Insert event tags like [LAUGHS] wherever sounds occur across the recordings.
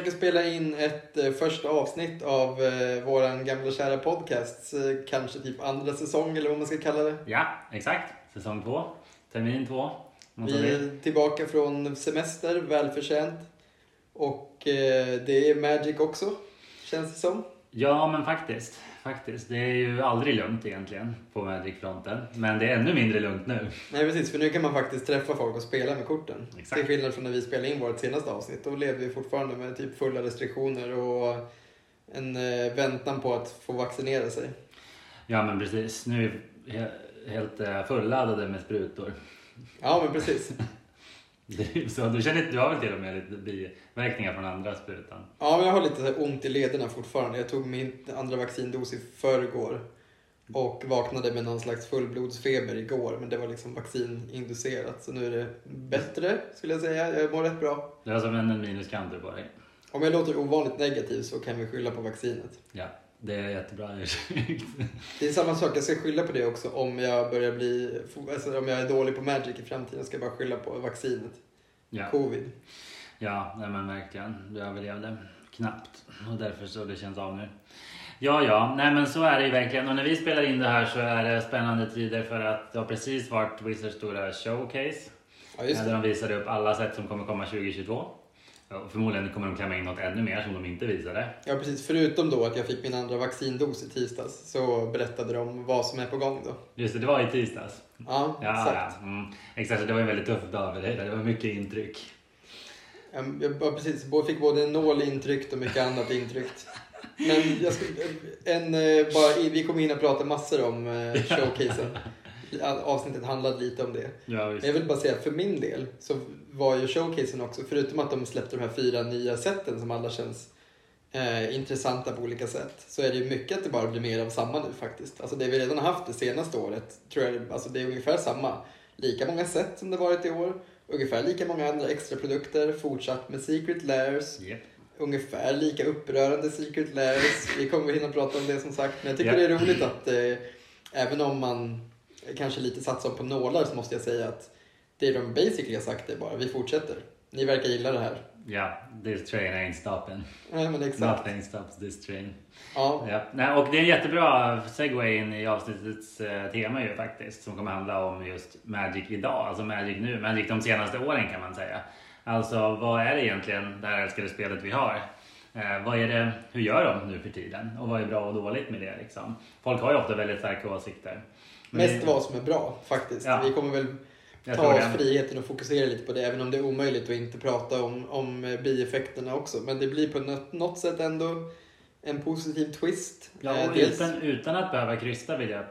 Försöka spela in ett eh, första avsnitt av eh, våran gamla kära podcast. Eh, kanske typ andra säsong eller vad man ska kalla det. Ja, exakt. Säsong två. Termin två. Något Vi är tillbaka från semester, välförtjänt. Och eh, det är Magic också, känns det som. Ja, men faktiskt. Faktiskt. Det är ju aldrig lugnt egentligen på Magic-fronten. Men det är ännu mindre lugnt nu. Nej precis, för nu kan man faktiskt träffa folk och spela med korten. Exakt. Till skillnad från när vi spelade in vårt senaste avsnitt. Då levde vi fortfarande med typ fulla restriktioner och en eh, väntan på att få vaccinera sig. Ja, men precis. Nu är vi he- helt eh, fulladdade med sprutor. Ja men precis. [LAUGHS] Så du, känner, du har väl till och med lite biverkningar från andra sprutan? Ja, men jag har lite ont i lederna fortfarande. Jag tog min andra vaccindos i förrgår och vaknade med någon slags fullblodsfeber igår, men det var liksom vaccininducerat. Så nu är det bättre, skulle jag säga. Jag mår rätt bra. Det är som en en minuskanter på dig. Om jag låter ovanligt negativ så kan vi skylla på vaccinet. Ja, det är jättebra [LAUGHS] ursäkt. Det är samma sak, jag ska skylla på det också om jag börjar bli, alltså om jag är dålig på Magic i framtiden ska jag bara skylla på vaccinet. Ja, Covid. ja nej, men verkligen. Du överlevde knappt och därför så det känns av nu. Ja, ja, nej men så är det ju verkligen. Och när vi spelar in det här så är det spännande tider för att det har precis varit Wizards stora showcase. Ja, just Där det. de visade upp alla sätt som kommer komma 2022. Ja, förmodligen kommer de klämma in något ännu mer som de inte visade. Ja, precis. Förutom då att jag fick min andra vaccindos i tisdags så berättade de vad som är på gång då. Just det, det var i tisdags. Ja, Ja, exakt. ja. Mm. Exakt, det var en väldigt tuff dag för dig. Det var mycket intryck. Ja, precis, jag fick både en nål intryckt och mycket annat intryckt. Men jag ska, en, eh, bara, vi kommer in och prata massor om eh, showcasen. Avsnittet handlade lite om det. Ja, Men jag vill bara säga för min del så var ju showcasen också, förutom att de släppte de här fyra nya sätten som alla känns eh, intressanta på olika sätt, så är det ju mycket att det bara blir mer av samma nu faktiskt. Alltså det vi redan har haft det senaste året, tror jag, alltså det är ungefär samma. Lika många sätt som det varit i år, ungefär lika många andra extra produkter, fortsatt med Secret Lairs, Japp. ungefär lika upprörande Secret Lairs. Vi kommer hinna prata om det som sagt. Men jag tycker Ja. det är roligt att eh, även om man kanske lite satsar på nålar så måste jag säga att det de basically har sagt är bara vi fortsätter. Ni verkar gilla det här. Ja, this train ain't stopping. Nej men exakt. Nothing stops this train. Ja, Ja. Nej, och det är en jättebra segway in i avsnittets eh, tema ju faktiskt. Som kommer handla om just Magic idag, alltså Magic nu. Magic de senaste åren kan man säga. Alltså vad är det egentligen det här älskade spelet vi har? Eh, vad är det, hur gör de nu för tiden? Och vad är bra och dåligt med det liksom? Folk har ju ofta väldigt starka åsikter. Mest vad som är bra faktiskt. Ja. Vi kommer väl ta oss friheten och fokusera lite på det även om det är omöjligt att inte prata om, om bieffekterna också. Men det blir på något, sätt ändå en positiv twist. Ja, Eh, och dels- utan, utan att behöva krysta vill jag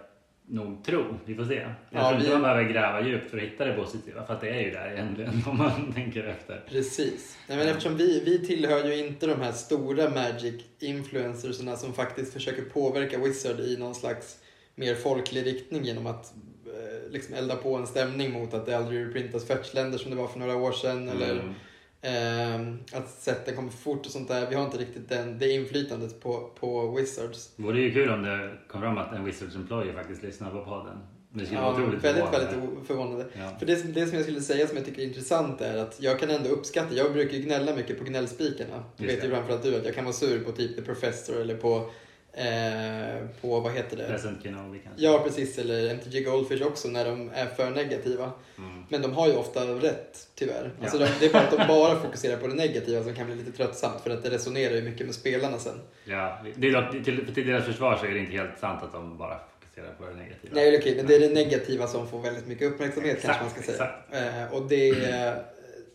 nog tro. Vi får se. Jag Ja, tror inte vi- man behöver gräva djupt för att hitta det positiva. För att det är ju där egentligen [LAUGHS] om man tänker efter. Precis. Nej, men eftersom vi, vi tillhör ju inte de här stora Magic-influencersna som faktiskt försöker påverka Wizard i någon slags mer folklig riktning genom att eh, liksom elda på en stämning mot att det aldrig reprintas fetchländer som det var för några år sedan. Eller Mm. ehm, att sätten kommer för fort och sånt där. Vi har inte riktigt den, det inflytandet på, på Wizards. Det vore ju kul om det kom fram att en Wizards employee faktiskt lyssnar på podden. Det skulle vara Ja, otroligt väldigt, förvånande. väldigt förvånande. Ja. För det, det som jag skulle säga som jag tycker är intressant är att jag kan ändå uppskatta, jag brukar ju gnälla mycket på gnällspikarna. Just vet ju framförallt du att jag kan vara sur på typ The Professor eller på, eh, på vad heter det? Present Kenobi kanske. Ja precis, eller MTG Goldfish också när de är för negativa. Mm. Men de har ju ofta rätt tyvärr. Ja. Alltså de, det är bara att de bara fokuserar på det negativa som kan bli lite tröttsamt för att det resonerar ju mycket med spelarna sen. Ja, det är dock, till, till deras försvar så är det inte helt sant att de bara fokuserar på det negativa. Nej okej, men det är det negativa som får väldigt mycket uppmärksamhet Exakt, kanske man ska säga. Eh, och det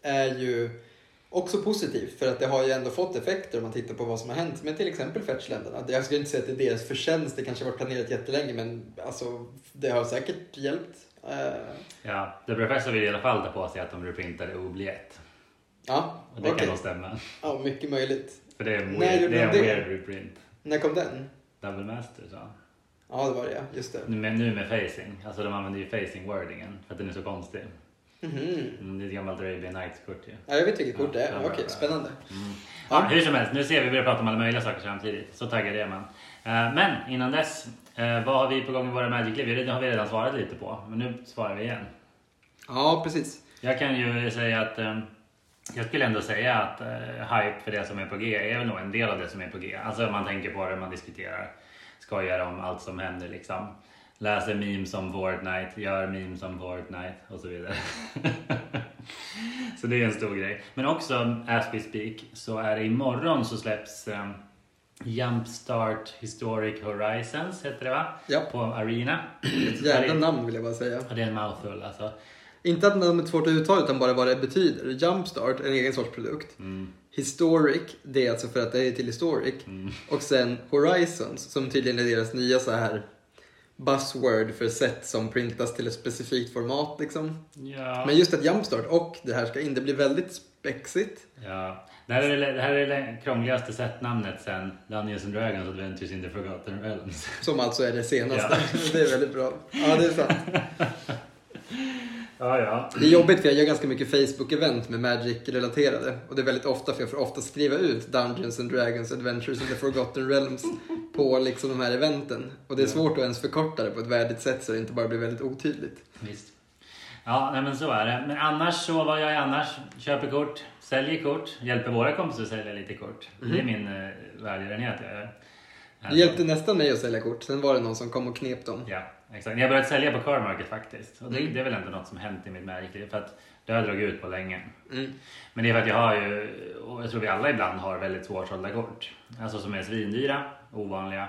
är ju också positivt för att det har ju ändå fått effekter om man tittar på vad som har hänt med till exempel fetchländerna. Jag skulle inte säga att det är deras förtjänst, det kanske har varit planerat jättelänge men alltså det har säkert hjälpt. Eh, Ja, The Professor vill i alla fall ta på sig att de reprintade Obliett. ja, Och det okej. kan nog stämma. Ja, mycket möjligt. För det är en weird, det är en de det? weird reprint. När kom den? Double Master så. Ja, det var det ja. Just det. Nu med, nu med facing. Alltså de använder ju facing-wordingen för att den är så konstig. Mhm. Mm, det är ett gammalt Arabian Nights-kort ju. Ja, jag vet vilket kort det är. Ja, Okej, bra. spännande. Mm. Ja. Ja, hur som helst, nu ser vi börjar prata om alla möjliga saker samtidigt. Så taggad är man. Eh, Men innan dess, eh, vad har vi på gång i våra Magic-liv? Det har vi redan svarat lite på, men nu svarar vi igen. Ja, precis. Jag kan ju säga att eh, Jag skulle ändå säga att eh, hype för det som är på G är väl nog en del av det som är på G. Alltså man tänker på det, man diskuterar, skojar om allt som händer liksom. Läser memes om Fortnite, gör memes om Fortnite och så vidare. [LAUGHS] så det är en stor grej. Men också, as we speak, så är det imorgon så släpps eh, Jumpstart Historic Horizons, heter det va? Ja. På Arena. Ett jävla namn vill jag bara säga. Och det är en mouthful alltså. Inte att namnet är svårt att uttala utan bara vad det betyder. Jumpstart, en egen sorts produkt. Mm. Historic, det är alltså för att det är till Historic. Mm. Och sen Horizons, som tydligen är deras nya så här buzzword för sätt som printas till ett specifikt format liksom. Ja. Men just att Jumpstart och det här ska in, det blir väldigt spexigt. Ja, det här är det, det, här är det krångligaste setnamnet sen Dungeons and Dragons Adventures in the Forgotten Realms. Som alltså är det senaste. Ja. [LAUGHS] Det är väldigt bra. Ja, det är sant. [LAUGHS] Ja, ja. Det är jobbigt för jag gör ganska mycket Facebook-event med Magic-relaterade. Och det är väldigt ofta för jag får ofta skriva ut Dungeons and Dragons Adventures in the Forgotten Realms på liksom de här eventen. Och det är svårt att ens förkorta det på ett värdigt sätt så det inte bara blir väldigt otydligt. Visst. Ja, nej, men så är det. Men annars så, vad gör jag annars? Köper kort, säljer kort, hjälper våra kompisar att sälja lite kort. Det är min uh, välgörenhet jag gör. Det hjälpte nästan mig att sälja kort, sen var det någon som kom och knep dem. Ja, exakt. Jag har börjat sälja på Car Market faktiskt. Och det, Mm. det är väl ändå något som hänt i mitt märkliv. För att det har jag dragit ut på länge. Mm. Men det är för att jag har ju, och jag tror vi alla ibland har väldigt svårsålda kort. Alltså som är svindyra, ovanliga,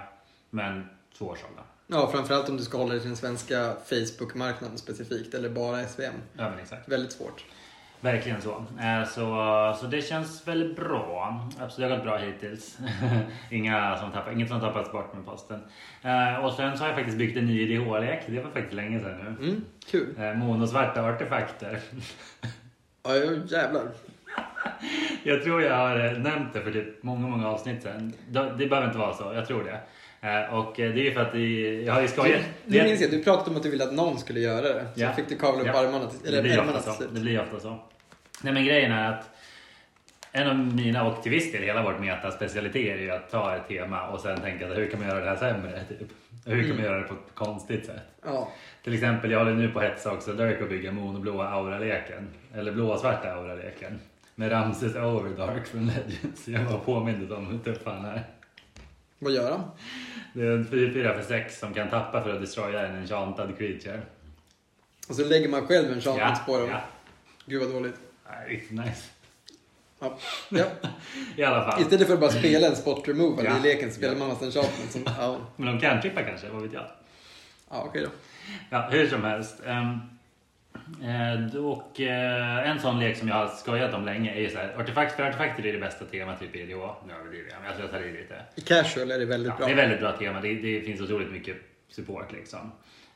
men svårsålda. Ja, framförallt om du ska hålla dig till den svenska Facebook-marknaden specifikt, eller bara SVM. Ja men exakt. Väldigt svårt. Verkligen så. Eh, Så, så det känns väldigt bra. Absolut, det har gått bra hittills. [LAUGHS] Inga som tappar, inget som tappats bort med posten. Eh, Och sen så har jag faktiskt byggt en ny IDH-lek. Det var faktiskt länge sedan nu. Mm, kul. Eh, Monosvarta artefakter. [LAUGHS] Ja, jävlar. Jag tror jag har nämnt det för typ många, många avsnitt sedan. Det det behöver inte vara så, jag tror det. Och det är ju för att det, jag har ju skojat. Du, minns jag, du pratade om att du ville att någon skulle göra det. Så Ja. fick du kavla upp Ja. armarna, till, det eller blir ärmarna ofta så. Det blir ofta så. Nej men grejen är att en av mina och till viss del hela vårt metaspecialiteter är ju att ta ett tema och sen tänka hur kan man göra det här sämre? Typ. Hur kan man göra det på ett konstigt sätt? Ja. Till exempel, jag håller nu på att hetsa också Dirk att bygga monoblåa auraleken. Eller blåsvarta auraleken. Med Ramses Overdark från Legends. Jag var påmind om hur tuff han är. Vad gör han? Det är en 4-4 för 6 som kan tappa för att destroya en enchantad creature. Och så lägger man själv en chans på dem. ja. Gud vad dåligt. Riktigt nice. Ja. ja. [LAUGHS] I alla fall. Istället för att bara spela en spot removal Ja. i leken så spelar Ja. man massa enchantment som... Ja, Men de kan trippa kanske, vad vet jag. ja okej då. Ja, hur som helst. Um, eh, och eh, en sån lek som jag har skojat om länge är ju så här, artefakt för artefakter är det bästa temat typ i IDH. Nu överdriver jag, men jag tror jag tar i lite. I casual är det väldigt Ja, bra. det är väldigt bra tema. Det, det finns otroligt mycket support liksom.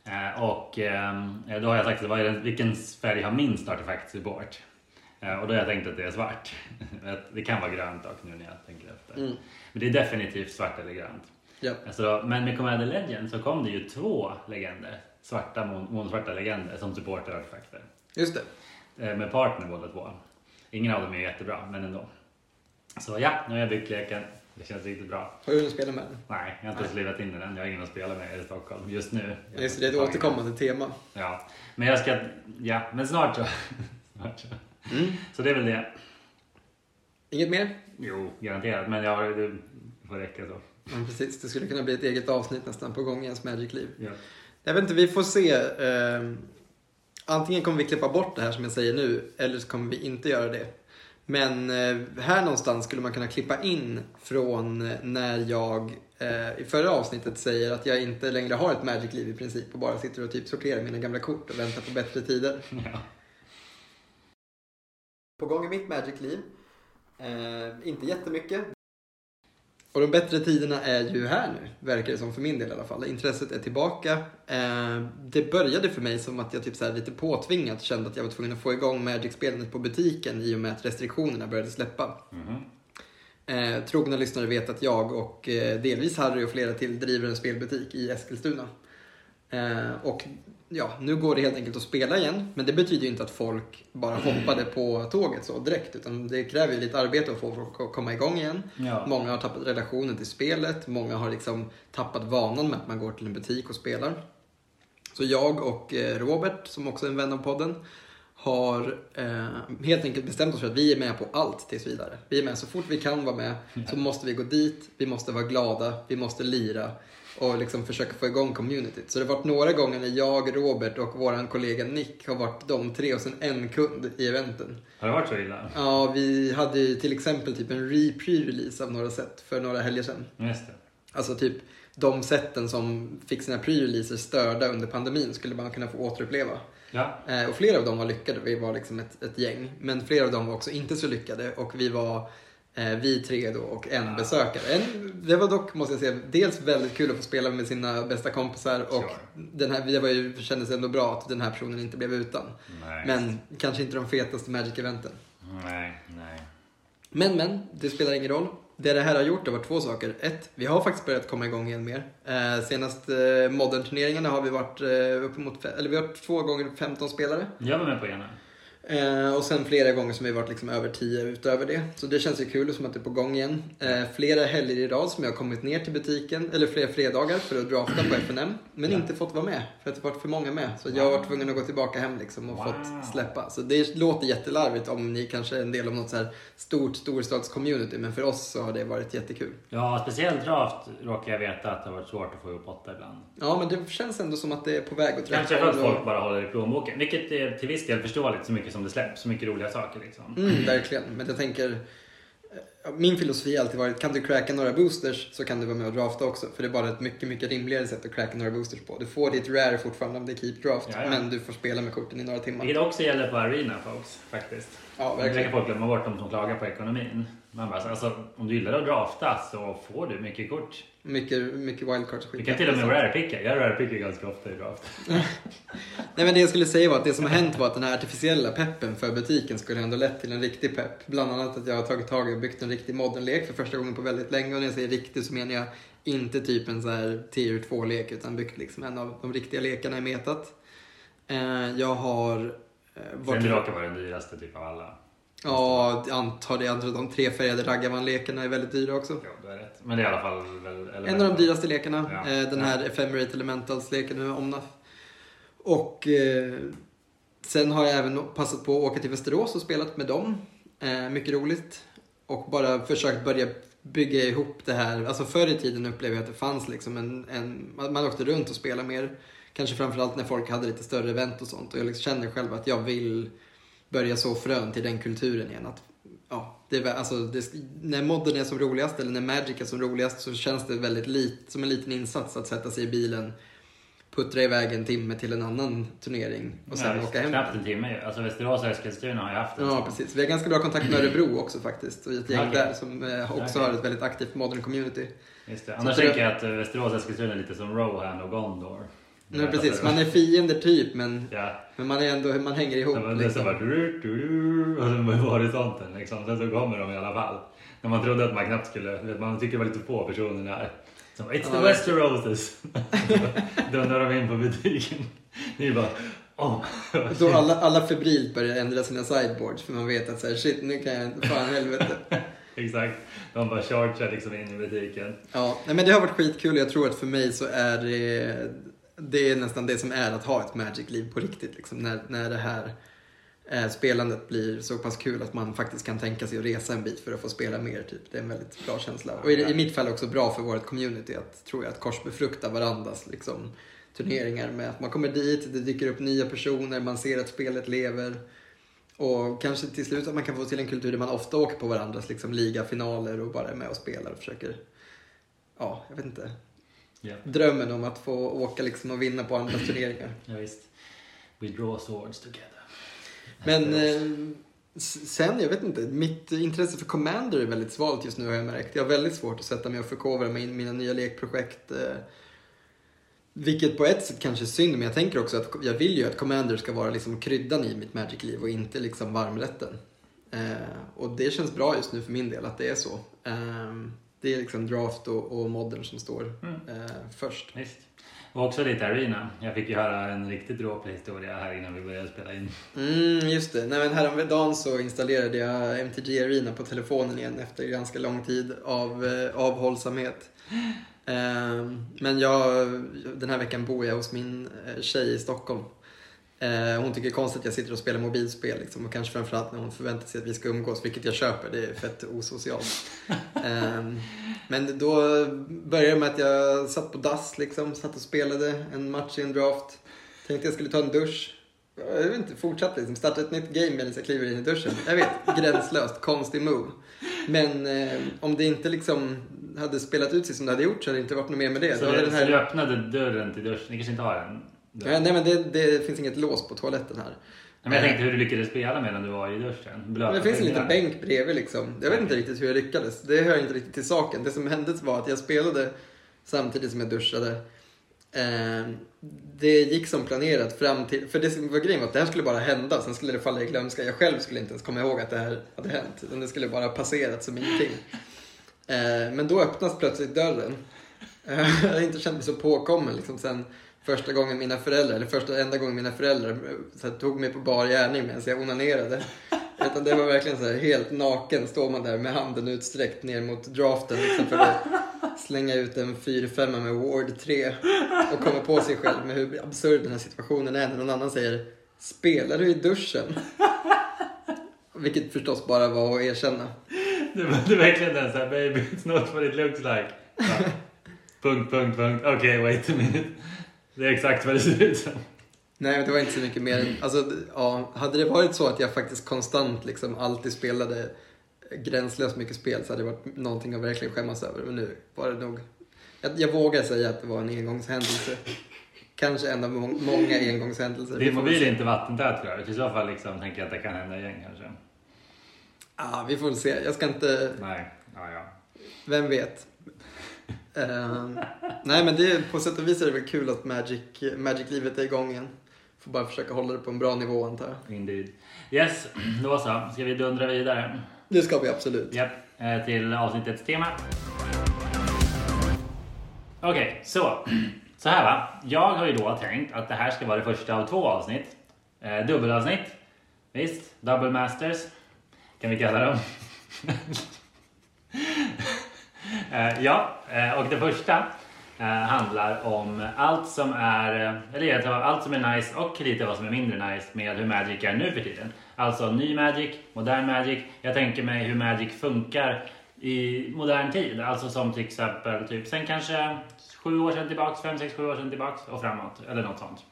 Eh, och ehm, då har jag sagt vad är det, vilken färg har minst artefakt support? Eh, och då har jag tänkt att det är svart. [LAUGHS] Det kan vara grönt dock nu när jag tänker efter. Mm. Men det är definitivt svart eller grönt. Ja. Alltså men med Commander Legend så kom det ju två legender. Svarta, monosvarta legender som supportar artefakter. Just det. Eh, med partner båda två. Ingen av dem är jättebra, men ändå. Så ja, nu har jag byggt leken. Det känns riktigt bra. Har du hunnit spela med den? Nej, jag har inte ens livat in den. Jag har ingen att spela med i Stockholm just nu. Just det, det är ett återkommande tema. Ja, men jag ska... Ja, men snart så. [LAUGHS] snart så. Mm. Så det är väl det. Inget mer? Jo, garanterat. Men jag har... Det får räcka så. Ja, precis. Det skulle kunna bli ett eget avsnitt nästan på gång i ens Magic-liv. Ja. Jag vet inte, vi får se. Eh, antingen kommer vi klippa bort det här som jag säger nu, eller så kommer vi inte göra det. Men eh, här någonstans skulle man kunna klippa in från eh, när jag eh, i förra avsnittet säger att jag inte längre har ett Magic-liv i princip och bara sitter och typ sorterar mina gamla kort och väntar på bättre tider. Ja. På gång i mitt Magic-liv. Eh, inte jättemycket. Och de bättre tiderna är ju här nu, verkar det som för min del i alla fall. Intresset är tillbaka. Eh, det började för mig som att jag typ så lite påtvingat kände att jag var tvungen att få igång Magic-spelandet på butiken i och med att restriktionerna började släppa. Mhm. Eh, trogna lyssnare vet att jag och eh, delvis Harry och flera till driver en spelbutik i Eskilstuna. Eh, och ja, nu går det helt enkelt att spela igen. Men det betyder ju inte att folk bara hoppade på tåget så direkt. Utan det kräver ju lite arbete att få folk att komma igång igen. Ja. Många har tappat relationen till spelet. Många har liksom tappat vanan med att man går till en butik och spelar. Så jag och eh, Robert, som också är en vän av podden, har eh, helt enkelt bestämt oss för att vi är med på allt tills vidare. Vi är med så fort vi kan vara med så måste vi gå dit, vi måste vara glada, vi måste lira och liksom försöka få igång communityt. Så det har varit några gånger när jag, Robert och vår kollega Nick har varit de tre och sen en kund i eventen. Har det varit så illa? Ja, vi hade ju till exempel typ en re-pre-release av några set för några helger sedan. Just det. Alltså typ de sätten som fick sina pre-releaser störda under pandemin skulle man kunna få återuppleva. Ja. Eh, och flera av dem var lyckade, vi var liksom ett, ett gäng. Men flera av dem var också inte så lyckade och vi var vi tre då och en besökare. En, det var dock, måste jag säga, dels väldigt kul att få spela med sina bästa kompisar och Sure. den här, det var ju, kändes ändå bra att den här personen inte blev utan. Nej. Men kanske inte de fetaste Magic-eventen. Nej, nej. Men, men, det spelar ingen roll. Det det här har gjort har varit två saker. Ett, vi har faktiskt börjat komma igång igen mer. Eh, senast eh, modern-turneringarna har vi varit eh, uppemot, eller vi har varit två gånger 15 spelare. Jag var med på ena. Eh, och sen flera gånger som vi varit liksom över 10 utöver det. Så det känns ju kul som att det är på gång igen. Eh, flera helger i rad som jag har kommit ner till butiken, eller flera fredagar för att drafta på FNM. Men Ja. inte fått vara med, för att det varit för många med. Så jag har varit tvungen att gå tillbaka hem liksom och Wow. fått släppa. Så det låter jättelarvigt om ni kanske är en del av något så här stort storstadscommunity. Men för oss så har det varit jättekul. Ja, speciellt draft råkar jag veta att det har varit svårt att få ihop åtta ibland. Ja, men det känns ändå som att det är på väg åt rätt Kanske för att folk bara håller i plånboken. Vilket är till viss del förståeligt så mycket som det släpps. Så mycket roliga saker liksom. Mm, verkligen. Men jag tänker, eh, min filosofi har alltid varit, kan du cracka några boosters så kan du vara med och drafta också. För det är bara ett mycket, mycket rimligare sätt att cracka några boosters på. Du får ditt rare fortfarande om det är keep draft, Ja, ja. men du får spela med korten i några timmar. Vilket också gäller på Arena folks, faktiskt. Ja, Det verkar verkligen. folk glömma bort de som klagar på ekonomin. Man bara, alltså, om du gillar att drafta så får du mycket kort. Mycket, mycket wildcards och Du skit. kan till och med rare-picka. Jag rare-pickar ganska ofta i draft. [LAUGHS] Nej men det jag skulle säga var att det som har hänt var att den här artificiella peppen för butiken skulle ändå lett till en riktig pepp. Bland annat att jag har tagit tag i och byggt en riktig modernlek för första gången på väldigt länge. Och när jag säger riktig så menar jag inte typ en så här tier 2-lek utan byggt liksom en av de riktiga lekarna i metat. Eh, jag har eh, Sen det råkar vara den dyraste typ av alla. Ja, jag antar det. Jag antar att de trefärgade raggarvan-lekarna är väldigt dyra också. Ja, du har rätt. Men det är i alla fall En av de dyraste lekarna. Ja. Eh, Den här Ephemerate Elementals-leken med Omnaf. Och eh, sen har jag även passat på att åka till Västerås och spelat med dem. Eh, mycket roligt. Och bara försökt börja bygga ihop det här. Alltså förr i tiden upplevde jag att det fanns liksom en, en man man åkte runt och spelade mer. Kanske framförallt när folk hade lite större event och sånt. Och jag liksom känner själv att jag vill börja så frön till den kulturen igen. Att, ja, det, alltså, det, när modden är som roligast eller när Magic är som roligast så känns det väldigt lit, som en liten insats att sätta sig i bilen, puttra iväg en timme till en annan turnering och sen Nej, åka hem. Knappt en timme. Alltså Västerås och Eskilstuna har ju haft en Ja, precis. Vi har ganska bra kontakt med Örebro också faktiskt. Och ett gäng Okej. där som eh, också Okej. har ett väldigt aktivt modern community. Just det. Annars Så- tänker jag att eh, Västerås och Eskilstuna är lite som Rohan och Gondor. Nej, precis. Man är fiender typ, men, Ja, men man, är ändå, man hänger ihop. det var det som Liksom. bara... du, du, du, Och sen det horisonten liksom. Sen så kommer de i alla fall. När man trodde att man knappt skulle... Man tycker lite få personer där. Så bara, It's Ja, the Westeroses! [LAUGHS] Dundrar de in på butiken. Ni bara... Oh, Då alla, alla febrilt börjar ändra sina sideboards för man vet att så här, shit, nu kan jag fan helvete. [LAUGHS] Exakt. De bara chargear liksom in i butiken. Ja, nej, men det har varit skitkul jag tror att för mig så är det, det är nästan det som är att ha ett Magic-liv på riktigt. Liksom, när, när det här eh, spelandet blir så pass kul att man faktiskt kan tänka sig att resa en bit för att få spela mer. Typ. Det är en väldigt bra känsla. Och i, i mitt fall också bra för vårt community att, tror jag, att korsbefrukta varandras liksom, turneringar med att man kommer dit, det dyker upp nya personer, man ser att spelet lever. Och kanske till slut att man kan få till en kultur där man ofta åker på varandras liksom, ligafinaler och bara är med och spelar och försöker, ja, jag vet inte. Ja, Drömmen om att få åka liksom och vinna på andras [CLEARS THROAT] turneringar. ja visst. We draw swords together. Men eh, sen, jag vet inte, mitt intresse för Commander är väldigt svalt just nu har jag märkt. Jag har väldigt svårt att sätta mig och förkovra mig in i mina nya lekprojekt. Eh, vilket på ett sätt kanske är synd, men jag tänker också att jag vill ju att Commander ska vara liksom kryddan i mitt Magic-liv och inte liksom varmrätten. Eh, och det känns bra just nu för min del att det är så. Eh, det är liksom draft och, och modern som står Mm. eh, först. Visst. Och också lite Arena. Jag fick ju höra en riktigt dråplig historia här innan vi började spela in. Mm, just det. Nej, men häromdagen så installerade jag MTG Arena på telefonen igen efter ganska lång tid av eh, avhållsamhet. [GASPS] Ehm, men jag, den här veckan bor jag hos min eh, tjej i Stockholm. Eh, hon tycker det är konstigt att jag sitter och spelar mobilspel liksom, och kanske framförallt när hon förväntar sig att vi ska umgås, vilket jag köper. Det är fett osocialt. [LAUGHS] eh, men då började det med att jag satt på dass liksom, satt och spelade en match i en draft. Tänkte jag skulle ta en dusch. Jag vet inte, fortsatte liksom. Starta ett nytt game medan jag kliver in i duschen. Jag vet, [LAUGHS] gränslöst, konstig move. Men eh, om det inte liksom hade spelat ut sig som det hade gjort så hade det inte varit något mer med det. Så, det, den så du här... öppnade dörren till duschen? Ni kanske inte har en? Ja, nej men det, det finns inget lås på toaletten här. Men jag tänkte hur du lyckades spela medan du var i duschen. Blöta Men det finns en liten bänk bredvid liksom. Jag vet inte riktigt hur jag lyckades. Det hör inte riktigt till saken. Det som hände var att jag spelade samtidigt som jag duschade. Eh, det gick som planerat fram till... För det som var grejen var att det här skulle bara hända, sen skulle det falla i glömska. Jag själv skulle inte ens komma ihåg att det här hade hänt. Utan det skulle bara passerat som ingenting. Eh, men då öppnas plötsligt dörren. Eh, jag har inte känt mig så påkommen liksom sen första gången mina föräldrar, eller första enda gången mina föräldrar eh, här, tog mig på bar gärning medan jag onanerade. [LAUGHS] Utan det var verkligen så här helt naken står man där med handen utsträckt ner mot draften liksom för att slänga ut en 4-5 med Ward 3 och komma på sig själv med hur absurd den här situationen är när någon annan säger Spelar du i duschen? Vilket förstås bara var att erkänna. Det var det verkligen den såhär, baby it's not what it looks like. Ja. [LAUGHS] punkt, punkt, punkt. Okej, okay, wait a minute. Det är exakt vad det ser ut som. Nej, det var inte så mycket mer. Alltså, ja, hade det varit så att jag faktiskt konstant liksom alltid spelade gränslöst mycket spel så hade det varit någonting att verkligen skämmas över. Men nu var det nog... Jag, jag vågar säga att det var en engångshändelse. Kanske en av må- många engångshändelser. Din mobil är inte vattentät klart. I så fall liksom, tänker jag att det kan hända igen kanske. Ja, vi får väl se. Jag ska inte... Nej, ja, ja. Vem vet? Eh, nej, men det, på sätt och vis är det väl kul att Magic, Magic-livet är igång igen. Får bara försöka hålla det på en bra nivå antar jag. Indeed. Yes, då så. Ska vi dundra vidare? Det ska vi absolut. Japp, eh, till avsnittets tema. Okej, så. Så här va. Jag har ju då tänkt att det här ska vara det första av två avsnitt. Eh, dubbelavsnitt. Visst, double masters. Kan vi kalla dem. [LAUGHS] Eh, ja, eh, och det första eh, handlar om allt som är, eller egentligen allt som är nice och lite vad som är mindre nice med hur Magic är nu för tiden. Alltså ny Magic, modern Magic. Jag tänker mig hur Magic funkar i modern tid. Alltså som till exempel typ sen kanske sju år sedan tillbaks, fem, sex, sju år sedan tillbaks och framåt. Eller något sånt.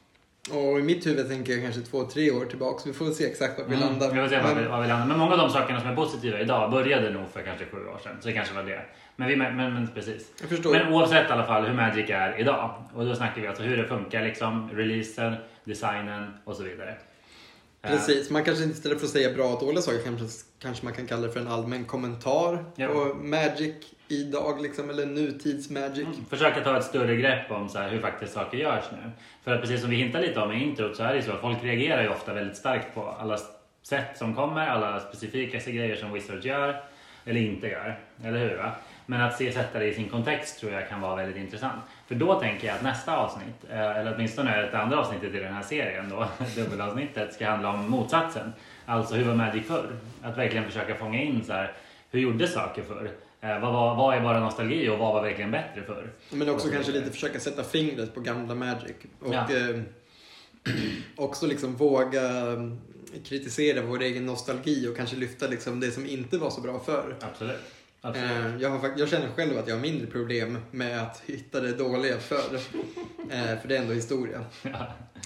Och i mitt huvud tänker jag kanske två, tre år tillbaks. Vi får se exakt var vi landar. Mm, vi får se var vi, var vi landar. Men många av de sakerna som är positiva idag började nog för kanske sju år sedan. Så det kanske var det. Men, vi, men, men precis. Men oavsett i alla fall hur Magic är idag. Och då snackar vi alltså hur det funkar liksom. Releasen, designen och så vidare. Eh, Precis, man kanske inte istället för att säga bra och dåliga saker kanske, kanske man kan kalla det för en allmän kommentar Ja. på Magic idag liksom, eller nutids Magic. Mm, Försöka ta ett större grepp om så här, hur faktiskt saker görs nu. För att precis som vi hintade lite om i introt så är det ju så att folk reagerar ju ofta väldigt starkt på alla sätt som kommer, alla specifika grejer som Wizards gör eller inte gör. Eller hur? Va? Men att se sätta det i sin kontext tror jag kan vara väldigt intressant. För då tänker jag att nästa avsnitt, eh, eller åtminstone det andra avsnittet i den här serien då, [LAUGHS] dubbelavsnittet, ska handla om motsatsen. Alltså hur var Magic förr? Att verkligen försöka fånga in så här, hur gjorde saker förr? Eh, vad, var, vad är bara nostalgi och vad var verkligen bättre förr? Men också kanske lite försöka sätta fingret på gamla Magic. Och Ja. eh, [CLEARS THROAT] också liksom våga eh, kritisera vår egen nostalgi och kanske lyfta liksom det som inte var så bra förr. Absolut. Absolut. Eh, jag, har, jag känner själv att jag har mindre problem med att hitta det dåliga förr. [LAUGHS] Eh, för det är ändå historia.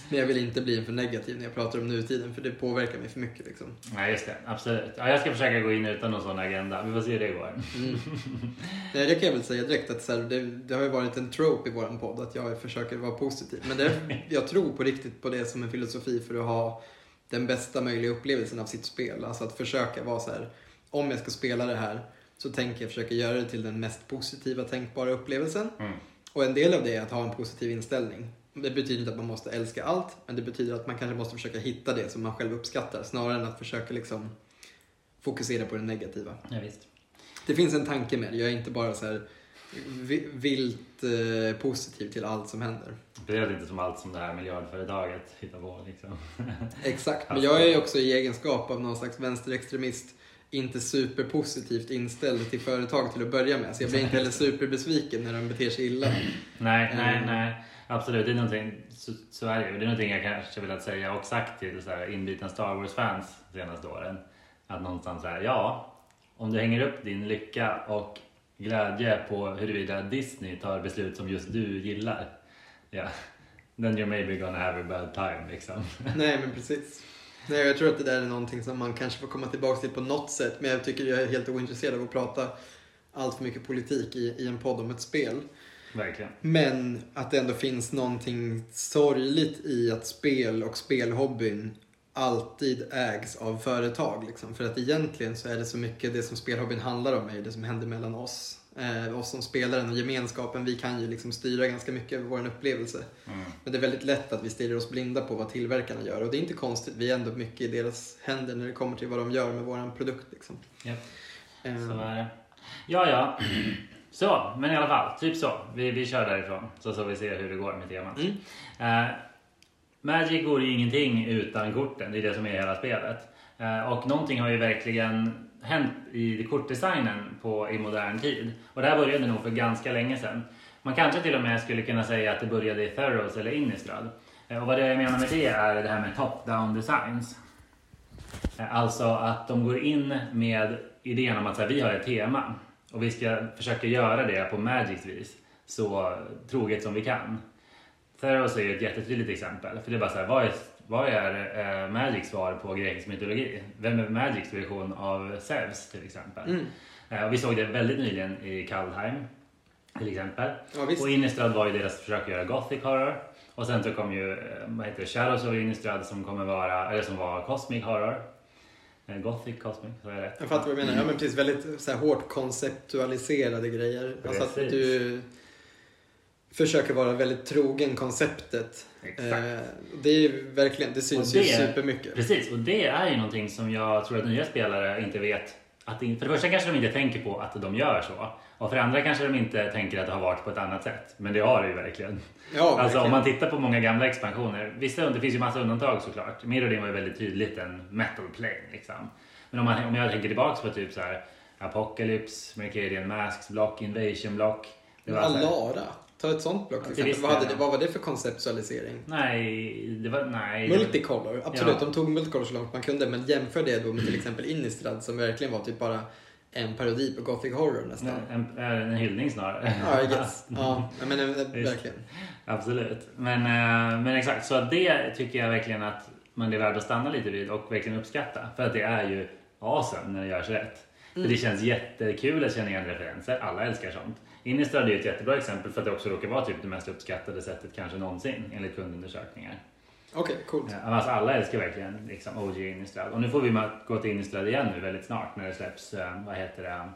Men jag vill inte bli för negativ när jag pratar om nutiden för det påverkar mig för mycket. Liksom. Nej, just det. Absolut. Ja, jag ska försöka gå in utan någon sån agenda. Vi får se hur det går. Mm. [LAUGHS] Nej, det kan jag väl säga direkt att så här, det, det har ju varit en trope i våran podd att jag försöker vara positiv. Men det, [LAUGHS] jag tror på riktigt på det som en filosofi för att ha den bästa möjliga upplevelsen av sitt spel. Alltså att försöka vara så här, om jag ska spela det här så tänker jag försöka göra det till den mest positiva tänkbara upplevelsen. Mm. Och en del av det är att ha en positiv inställning. Det betyder inte att man måste älska allt, men det betyder att man kanske måste försöka hitta det som man själv uppskattar snarare än att försöka liksom fokusera på det negativa. Ja, visst. Det finns en tanke med det. Jag är inte bara så här vi- vilt eh, positiv till allt som händer. Det är inte som allt som det här miljardföretaget hittar på. Liksom. Exakt, men jag är också i egenskap av någon slags vänsterextremist inte superpositivt inställd till företag till att börja med. Så jag blir inte heller superbesviken när de beter sig illa. Nej, nej, Mm. nej. Absolut, det är någonting, så, så är det. Det är någonting jag kanske velat säga och sagt till så här inbitna Star Wars-fans de senaste åren. Att någonstans här, ja, om du hänger upp din lycka och glädje på huruvida Disney tar beslut som just du gillar. Ja, then you're maybe gonna have a bad time liksom. Nej, men precis. Nej, jag tror att det där är någonting som man kanske får komma tillbaka till på något sätt. Men jag tycker jag är helt ointresserad av att prata allt för mycket politik i, i en podd om ett spel. Verkligen. Men att det ändå finns någonting sorgligt i att spel och spelhobbyn alltid ägs av företag. Liksom. För att egentligen så är det så mycket det som spelhobbyn handlar om är det som händer mellan oss. Eh, oss som spelare och gemenskapen, vi kan ju liksom styra ganska mycket över vår upplevelse. Mm. Men det är väldigt lätt att vi stirrar oss blinda på vad tillverkarna gör. Och det är inte konstigt, vi är ändå mycket i deras händer när det kommer till vad de gör med våran produkt. Liksom. Japp. Eh, Så är det. Ja, ja. [CLEARS THROAT] Så, men i alla fall, typ så. Vi, vi kör därifrån så får vi se hur det går med temat. Mm. Eh, Magic går ju ingenting utan korten, det är det som är hela spelet. Eh, och någonting har ju verkligen hänt i kortdesignen på, i modern tid. Och det här började nog för ganska länge sedan. Man kanske till och med skulle kunna säga att det började i Theros eller Innistrad. Eh, och vad det jag menar med det är det här med top-down designs. Eh, alltså att de går in med idén om att så här, vi har ett tema och vi ska försöka göra det på Magics vis så troget som vi kan. Theros är ju ett jättetydligt exempel. För det är bara så här, vad är, vad är eh, Magics svar på grekisk mytologi? Vem är Magics version av Zeus till exempel? Mm. Eh, och vi såg det väldigt nyligen i Kaldheim till exempel. Ja. Och Innistrad var ju deras försök att göra Gothic Horror. Och sen så kom ju, eh, vad heter det, Shadows of Innistrad som kommer vara, eller som var Cosmic Horror. Eh, Gothic Cosmic, så är det rätt? Jag fattar vad du menar. Ja, men precis. Väldigt så här, hårt konceptualiserade grejer. Alltså att Precis. du försöker vara väldigt trogen konceptet. Exakt. Eh, det är verkligen, det syns Och ju det- supermycket. Precis, och det är ju någonting som jag tror att nya spelare inte vet. Att det, för det första kanske de inte tänker på att de gör så. Och för det andra kanske de inte tänker att det har varit på ett annat sätt. Men det har det ju verkligen. Ja, Alltså verkligen. om man tittar på många gamla expansioner. Vissa, det finns ju massa undantag såklart. Mirrodin var ju väldigt tydligt en metal plane liksom. Men om, man, om jag tänker tillbaks på typ så här Apocalypse, Mercadian Masks, Block, Invasion Block. Det var Alara. Ta ett sånt block till exempel. Vad, det, vad var det för konceptualisering? Nej, det var... Nej. Multicolor, absolut. Ja. De tog multicolor så långt man kunde. Men jämför det då med till exempel Innistrad som verkligen var typ bara en parodi på Gothic Horror nästan. En, en, en hyllning snarare. Ja, I guess. [LAUGHS] Ja, men eh, verkligen. Absolut. Men, eh, men exakt, så det tycker jag verkligen att man är värd att stanna lite vid och verkligen uppskatta. För att det är ju awesome när det görs rätt. För det känns jättekul att känna igen referenser. Alla älskar sånt. Innistrad är ett jättebra exempel för att det också råkar vara typ det mest uppskattade sättet kanske någonsin enligt kundundersökningar. Okej, coolt. Ja, Alltså alla älskar verkligen liksom OG Innistrad. Och nu får vi gå till Innistrad igen nu väldigt snart när det släpps, eh, vad heter det,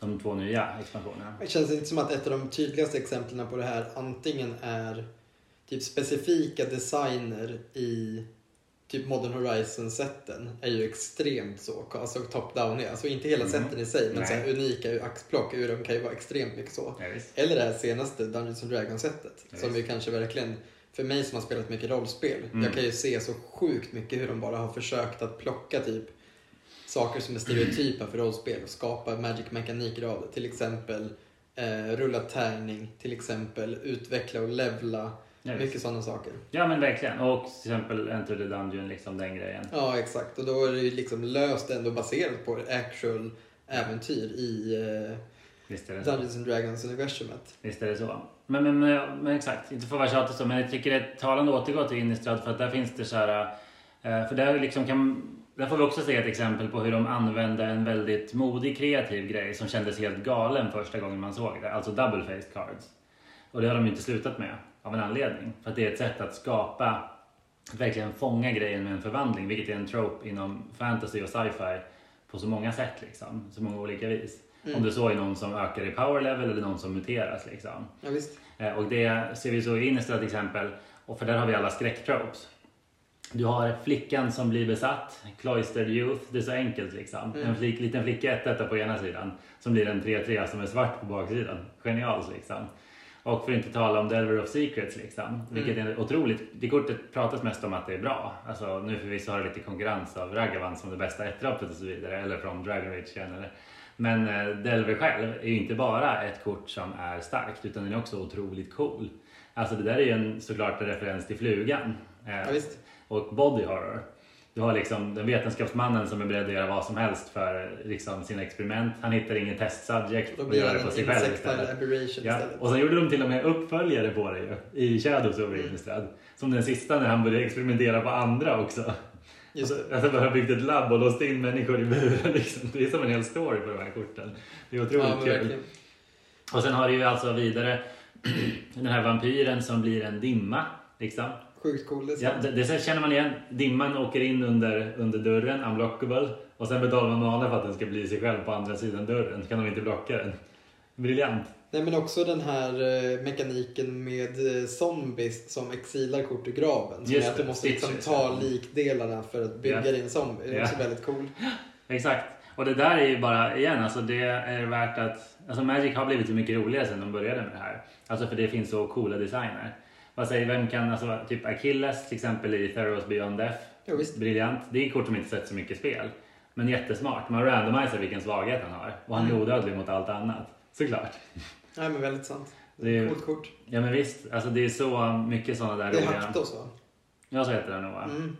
de två nya expansionerna. Det känns inte som att ett av de tydligaste exemplen på det här antingen är typ specifika designer i typ Modern Horizon-sätten är ju extremt så, alltså top-down, alltså inte hela Mhm. sätten i sig, men Nej. så här unika axplock ur dem kan ju vara extremt mycket så. Ja. Eller det här senaste Dungeons and Dragons-sättet, Ja, som ju kanske verkligen, för mig som har spelat mycket rollspel, Mm. jag kan ju se så sjukt mycket hur de bara har försökt att plocka typ saker som är stereotypa för rollspel och skapa magic-mekaniker av det. Till exempel eh, rulla tärning, till exempel utveckla och levla. Ja, mycket sådana saker. Ja men verkligen. Och till exempel Enter the Dungeon, liksom den grejen. Ja, exakt. Och då är det ju liksom löst ändå baserat på actual äventyr i eh. Dungeons and Dragons-universumet. Visst är det så. Men, men, men, men exakt, inte för att vara tjatig så, men jag tycker det är talande att återgå till Innistrad för att där finns det så här... eh, För där, liksom kan, där får vi också se ett exempel på hur de använde en väldigt modig, kreativ grej som kändes helt galen första gången man såg det. Alltså double-faced cards. Och det har de inte slutat med av en anledning. För att det är ett sätt att skapa, att verkligen fånga grejen med en förvandling, vilket är en trope inom fantasy och sci-fi på så många sätt liksom. Så många olika vis. Mm. Om du så är någon som ökar i power level eller någon som muteras liksom. Ja. Eh, Och det ser vi så i Innistrad till exempel. Och för där har vi alla skräcktropes. Du har flickan som blir besatt, cloistered youth, det är så enkelt liksom. Mm. En flick, liten flicka 1 på ena sidan som blir en 3-3 som är svart på baksidan. Genialt liksom. Och för att inte tala om Delver of Secrets liksom. Vilket är otroligt. Det kortet pratas mest om att det är bra. Alltså nu förvisso har det lite konkurrens av Ragavan som det bästa ettdroppet och så vidare. Eller från Dragon Age eller men eh, Delver själv är ju inte bara ett kort som är starkt utan den är också otroligt cool. Alltså det där är ju en, såklart en referens till Flugan. Eh, Ja, visst. och body horror. Du har liksom den vetenskapsmannen som är beredd att göra vad som helst för liksom, sina experiment. Han hittar ingen testsubject och gör det på sig själv istället. Ja, och sen gjorde de till och med uppföljare på det ju, i Shadows over Innistrad. Som den sista när han började experimentera på andra också. Just det. Alltså bara byggt ett labb och låst in människor i buren. Liksom. Det är som en hel story på de här korten. Det är otroligt Ja, kul. verkligen. Och sen har du ju alltså vidare [CLEARS THROAT] den här vampyren som blir en dimma. Liksom. Sjukt cool Ja, design. det, det känner man igen. Dimman åker in under, under dörren, unblockable. Och sen betalar man mana för att den ska bli sig själv på andra sidan dörren. Så kan de inte blocka den. Briljant. Nej men också den här eh, mekaniken med eh, zombies som exilar kort ur graven. Som Just är att du måste liksom ta ja. likdelarna för att bygga Ja. din zombie. Det är Ja. också väldigt cool. [GASPS] Exakt. Och det där är ju bara, igen, alltså det är värt att... Alltså Magic har blivit så mycket roligare sedan de började med det här. Alltså för det finns så coola designer. Vad säger, vem kan, alltså typ Achilles till exempel i Theros Beyond Death. Ja, visst. Briljant. Det är kort som inte sett så mycket spel. Men jättesmart. Man randomiserar vilken svaghet han har. Och han är Mm. odödlig mot allt annat. Såklart. [LAUGHS] Nej men väldigt sant. Det är Coolt kort. Ja men visst. Alltså det är så mycket sådana där Det är roliga... Haktos va? Ja så heter den nog va? Mm.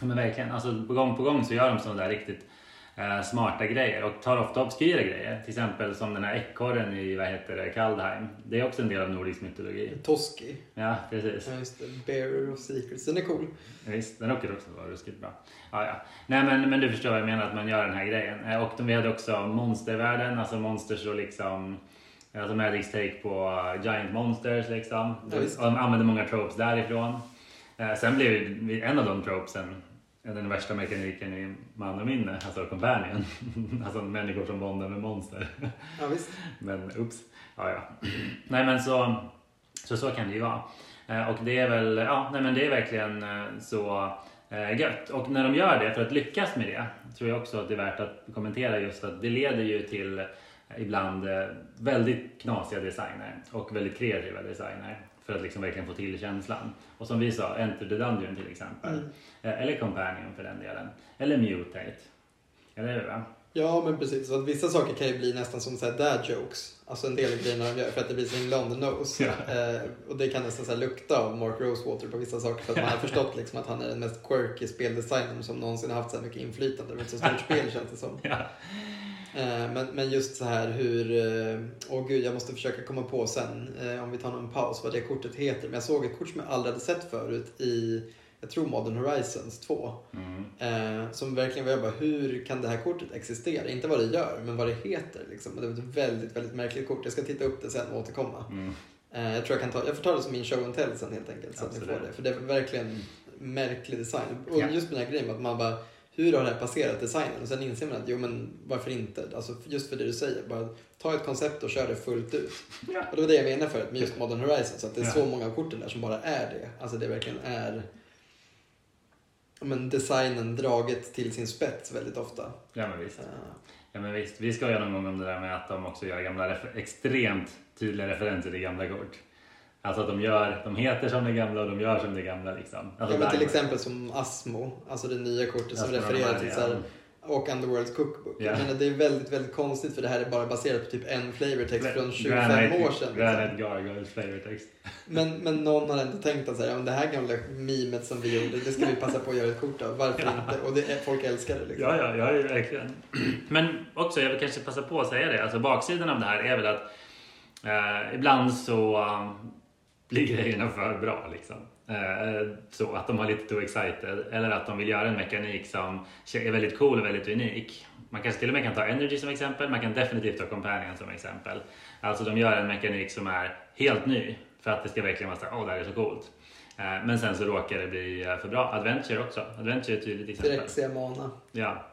Ja, men verkligen. Alltså, på gång på gång så gör de sådana där riktigt eh, smarta grejer och tar ofta obskyra grejer. Till exempel som den här ekorren i vad heter det, Kaldheim. Det är också en del av nordisk mytologi. Toski. Ja, precis. Ja just det. Bearer of Secrets. Den är cool. Visst, den råkar också vara ruskigt bra. Ja, ja. Nej, men, men du förstår vad jag menar, att man gör den här grejen. Eh, Och de, vi hade också monstervärlden, alltså monsters och liksom Alltså Magics take på Giant Monsters liksom. Ja, de använder många tropes därifrån. Eh, sen blev ju en av de tropesen den värsta mekaniken i man och minne, alltså Companion. [LAUGHS] alltså människor som bondar med monster. Ja visst. Men ups. Ja, ja. Nej men så, så, så kan det ju vara. Eh, Och det är väl, ja, nej men det är verkligen eh, så eh, gött. Och när de gör det, för att lyckas med det, tror jag också att det är värt att kommentera just att det leder ju till ibland väldigt knasiga designer och väldigt kreativa designer för att liksom verkligen få till känslan. Och som vi sa, Enter the Dungeon till exempel. Mm. Eh, Eller Companion för den delen. Eller Mutate. Eller hur? Va? Ja men precis. Så att vissa saker kan ju bli nästan som så här dad jokes. Alltså en del av grejerna de gör för att det blir så himla on the nose. Ja. Eh, och det kan nästan så lukta av Mark Rosewater på vissa saker för att man har [LAUGHS] förstått liksom att han är den mest quirky speldesignern som någonsin har haft så här mycket inflytande över ett så stort [LAUGHS] spel känns det som. Ja. Eh, Men, men just så här hur, eh, åh gud jag måste försöka komma på sen eh, om vi tar någon paus vad det kortet heter. Men jag såg ett kort som jag aldrig hade sett förut i, jag tror Modern Horizons 2. Mm. Som verkligen var jag bara, hur kan det här kortet existera? Inte vad det gör, men vad det heter. Liksom. Det var ett väldigt, väldigt märkligt kort. Jag ska titta upp det sen och återkomma. Mm. Jag tror jag kan ta, jag får ta det som min show and tell sen helt enkelt. Så att ni får det. För det är verkligen märklig design. Och Ja. just den här grejen att man bara, hur har det här passerat designen? Och sen inser man att, jo men varför inte? Alltså just för det du säger, bara ta ett koncept och kör det fullt ut. Ja. Och det var det jag menade förut med just Modern Horizon. Så att det är Ja. så många korten där som bara är det. Alltså det verkligen är men designen draget till sin spets väldigt ofta. Ja men visst. Eh, Ja men visst, vi ska göra någon gång om det där med att de också gör gamla refer- extremt tydliga referenser till gamla kort. Alltså att de gör, de heter som det gamla och de gör som det gamla liksom. Alltså ja, till exempel som Asmo, alltså det nya kortet som refererar till så här, ja. och Underworld's Cookbook. Ja. Jag menar, det är väldigt, väldigt konstigt för det här är bara baserat på typ en flavortext från 25 Granite- år sedan. Liksom. Granite Gargoyles flavortext. Men, men någon har ändå tänkt att så här, ja, det här gamla mimet som vi gjorde, det ska vi passa på att göra ett kort av. Varför inte? Och det folk älskar det liksom. Ja, ja, ja, verkligen. Men också, jag vill kanske passa på att säga det. Alltså baksidan av det här är väl att eh, ibland så um, blir grejerna för bra liksom. Eh, så att de har lite too excited. Eller att de vill göra en mekanik som är väldigt cool och väldigt unik. Man kanske till och med kan ta Energy som exempel. Man kan definitivt ta Companion som exempel. Alltså de gör en mekanik som är helt ny. För att det ska verkligen vara så åh det här är så coolt. Eh, men sen så råkar det bli eh, för bra. Adventure också. Adventure är ett tydligt exempel. Direkt mana. Ja,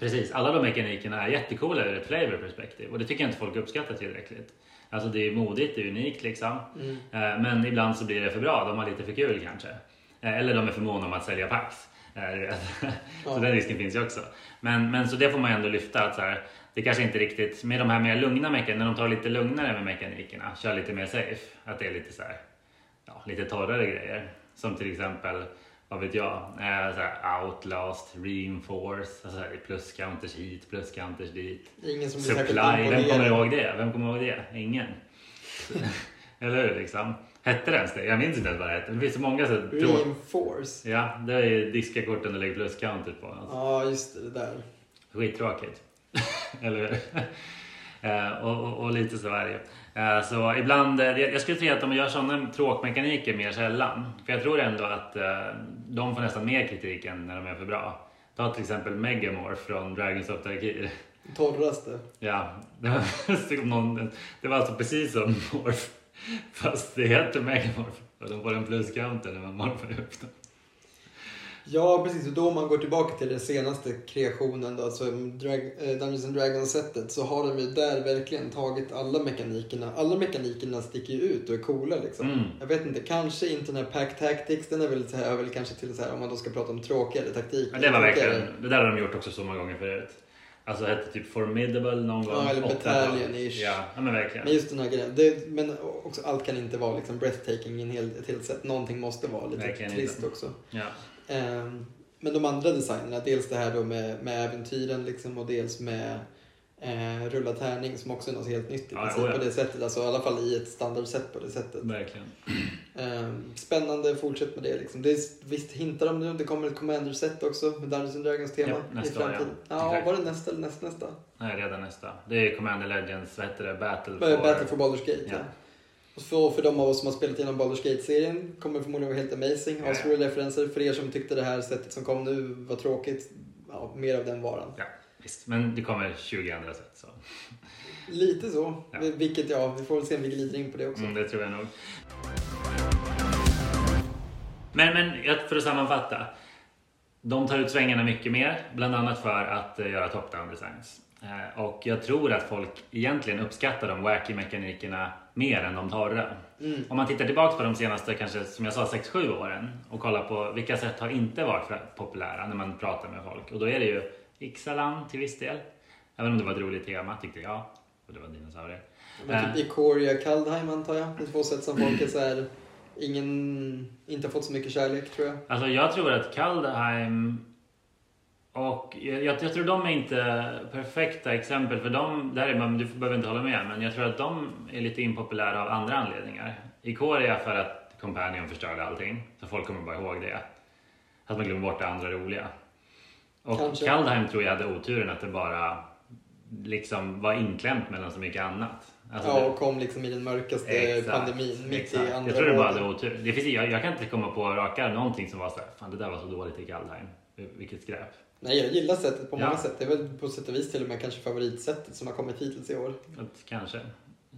precis. Alla de mekanikerna är jättecoola ur ett flavor-perspektiv och det tycker jag inte folk uppskattar tillräckligt. Alltså det är modigt, det är unikt liksom. Mm. Eh, Men ibland så blir det för bra, de har lite för kul kanske. Eh, Eller de är för måna om att sälja pax. Eh. [LAUGHS] Så den risken finns ju också. Men, men så det får man ju ändå lyfta att så här, det kanske inte riktigt, med de här mer lugna mekanikerna, när de tar lite lugnare med mekanikerna, kör lite mer safe. Att det är lite så här, ja, lite torrare grejer. Som till exempel, vad vet jag, eh, så här, outlast, reinforce, alltså plus counters hit, plus counters dit. Ingen som blir Supply, vem kommer ihåg det? Vem kommer ihåg det? Ingen. [LAUGHS] Eller hur liksom? Hette det ens det? Jag minns inte ens vad det hette. Det finns så många så Reinforce. Ja, det är diska-korten och lägger plus-counter på. Alltså. Ja, just det, det där. Skittråkigt. [LAUGHS] Eller hur? [LAUGHS] Eh, och, och, och, lite så eh, Så ibland, eh, jag skulle säga att de gör sådana tråkmekaniker mer sällan. För jag tror ändå att de får nästan mer kritik än när de är för bra. Ta till exempel Megamorph från Dragons of Tarkir. Torraste. [LAUGHS] Ja, det var, [LAUGHS] någon, det var alltså precis som Morph. Fast det heter Megamorph. Och de får en pluscounter när man morfar upp dem. Ja, precis. Och då om man går tillbaka till den senaste kreationen, då, alltså Drag äh, Dungeons and Dragons-sättet, så har de ju där verkligen tagit alla mekanikerna. Alla mekanikerna sticker ju ut och är coola liksom. Mm. Jag vet inte, kanske inte den här Pack Tactics, den är väl, så här, väl kanske till så här, om man då ska prata om tråkigare taktik. Ja, det var verkligen, det där har de gjort också så många gånger förut. Alltså hette typ Formidable någon gång. Ja, eller Battalion-ish. Ja, men verkligen. Men just den här grejen. Det, men också, allt kan inte vara liksom breathtaking i en hel, ett helt sätt. Någonting måste vara lite verkligen trist inte. också. Ja. Um, men de andra designerna, dels det här då med, med äventyren liksom och dels med eh, rulla tärning som också är något helt nytt i ja, princip, på det sättet. Alltså i alla fall i ett standardsätt på det sättet. Verkligen. Eh, spännande, fortsätt med det liksom. Det är, visst hintar de nu, det kommer ett commander-set också med Dungeons and Dragons tema ja, nästa i framtiden. Ja. ja, var det nästa eller näst, nästa? Nej, redan nästa. Det är Commander Legends, vad heter det? Battle for... Battle for Baldur's Gate, ja. Och för, för de av oss som har spelat igenom Baldur's Gate-serien kommer förmodligen vara helt amazing. Ja. Astroid referenser. För er som tyckte det här sättet som kom nu var tråkigt, ja, mer av den varan. Ja, visst. Men det kommer 20 andra sätt. Så. Lite så. Ja. Vilket, ja, vi får väl se om vi glider in på det också. Mm, det tror jag nog. Men, men för att sammanfatta. De tar ut svängarna mycket mer, bland annat för att uh, göra top-down designs. Uh, och jag tror att folk egentligen uppskattar de wacky mekanikerna mer än de torra. Mm. Om man tittar tillbaka på de senaste, kanske som jag sa, 6-7 åren och kollar på vilka sätt har inte varit populära när man pratar med folk. Och då är det ju Ixalan till viss del. Även om det var ett roligt tema tyckte jag. Och det var dinosaurier. Men typ uh, Ikoria Kaldheim antar jag. Det är två sätt som folk är så här, ingen, inte fått så mycket kärlek tror jag. Alltså jag tror att Kaldheim och jag, jag, tror de är inte perfekta exempel för de, där är man, du behöver inte hålla med, men jag tror att de är lite impopulära av andra anledningar. Ikoria för att Companion förstörde allting, så folk kommer bara ihåg det. Att man glömmer bort det andra roliga. Och Kanske. Kaldheim tror jag hade oturen att det bara liksom var inklämt mellan så mycket annat. Alltså ja, och kom liksom i den mörkaste exakt, pandemin mitt exakt. i andra Jag tror det bara hade otur. Det finns, jag, jag, kan inte komma på raka någonting som var så här, fan det där var så dåligt i Kaldheim. Vilket skräp. Nej, jag gillar sättet på många ja. sätt. Det är väl på sätt och vis till och med kanske favoritsättet som har kommit hittills i år. Kanske.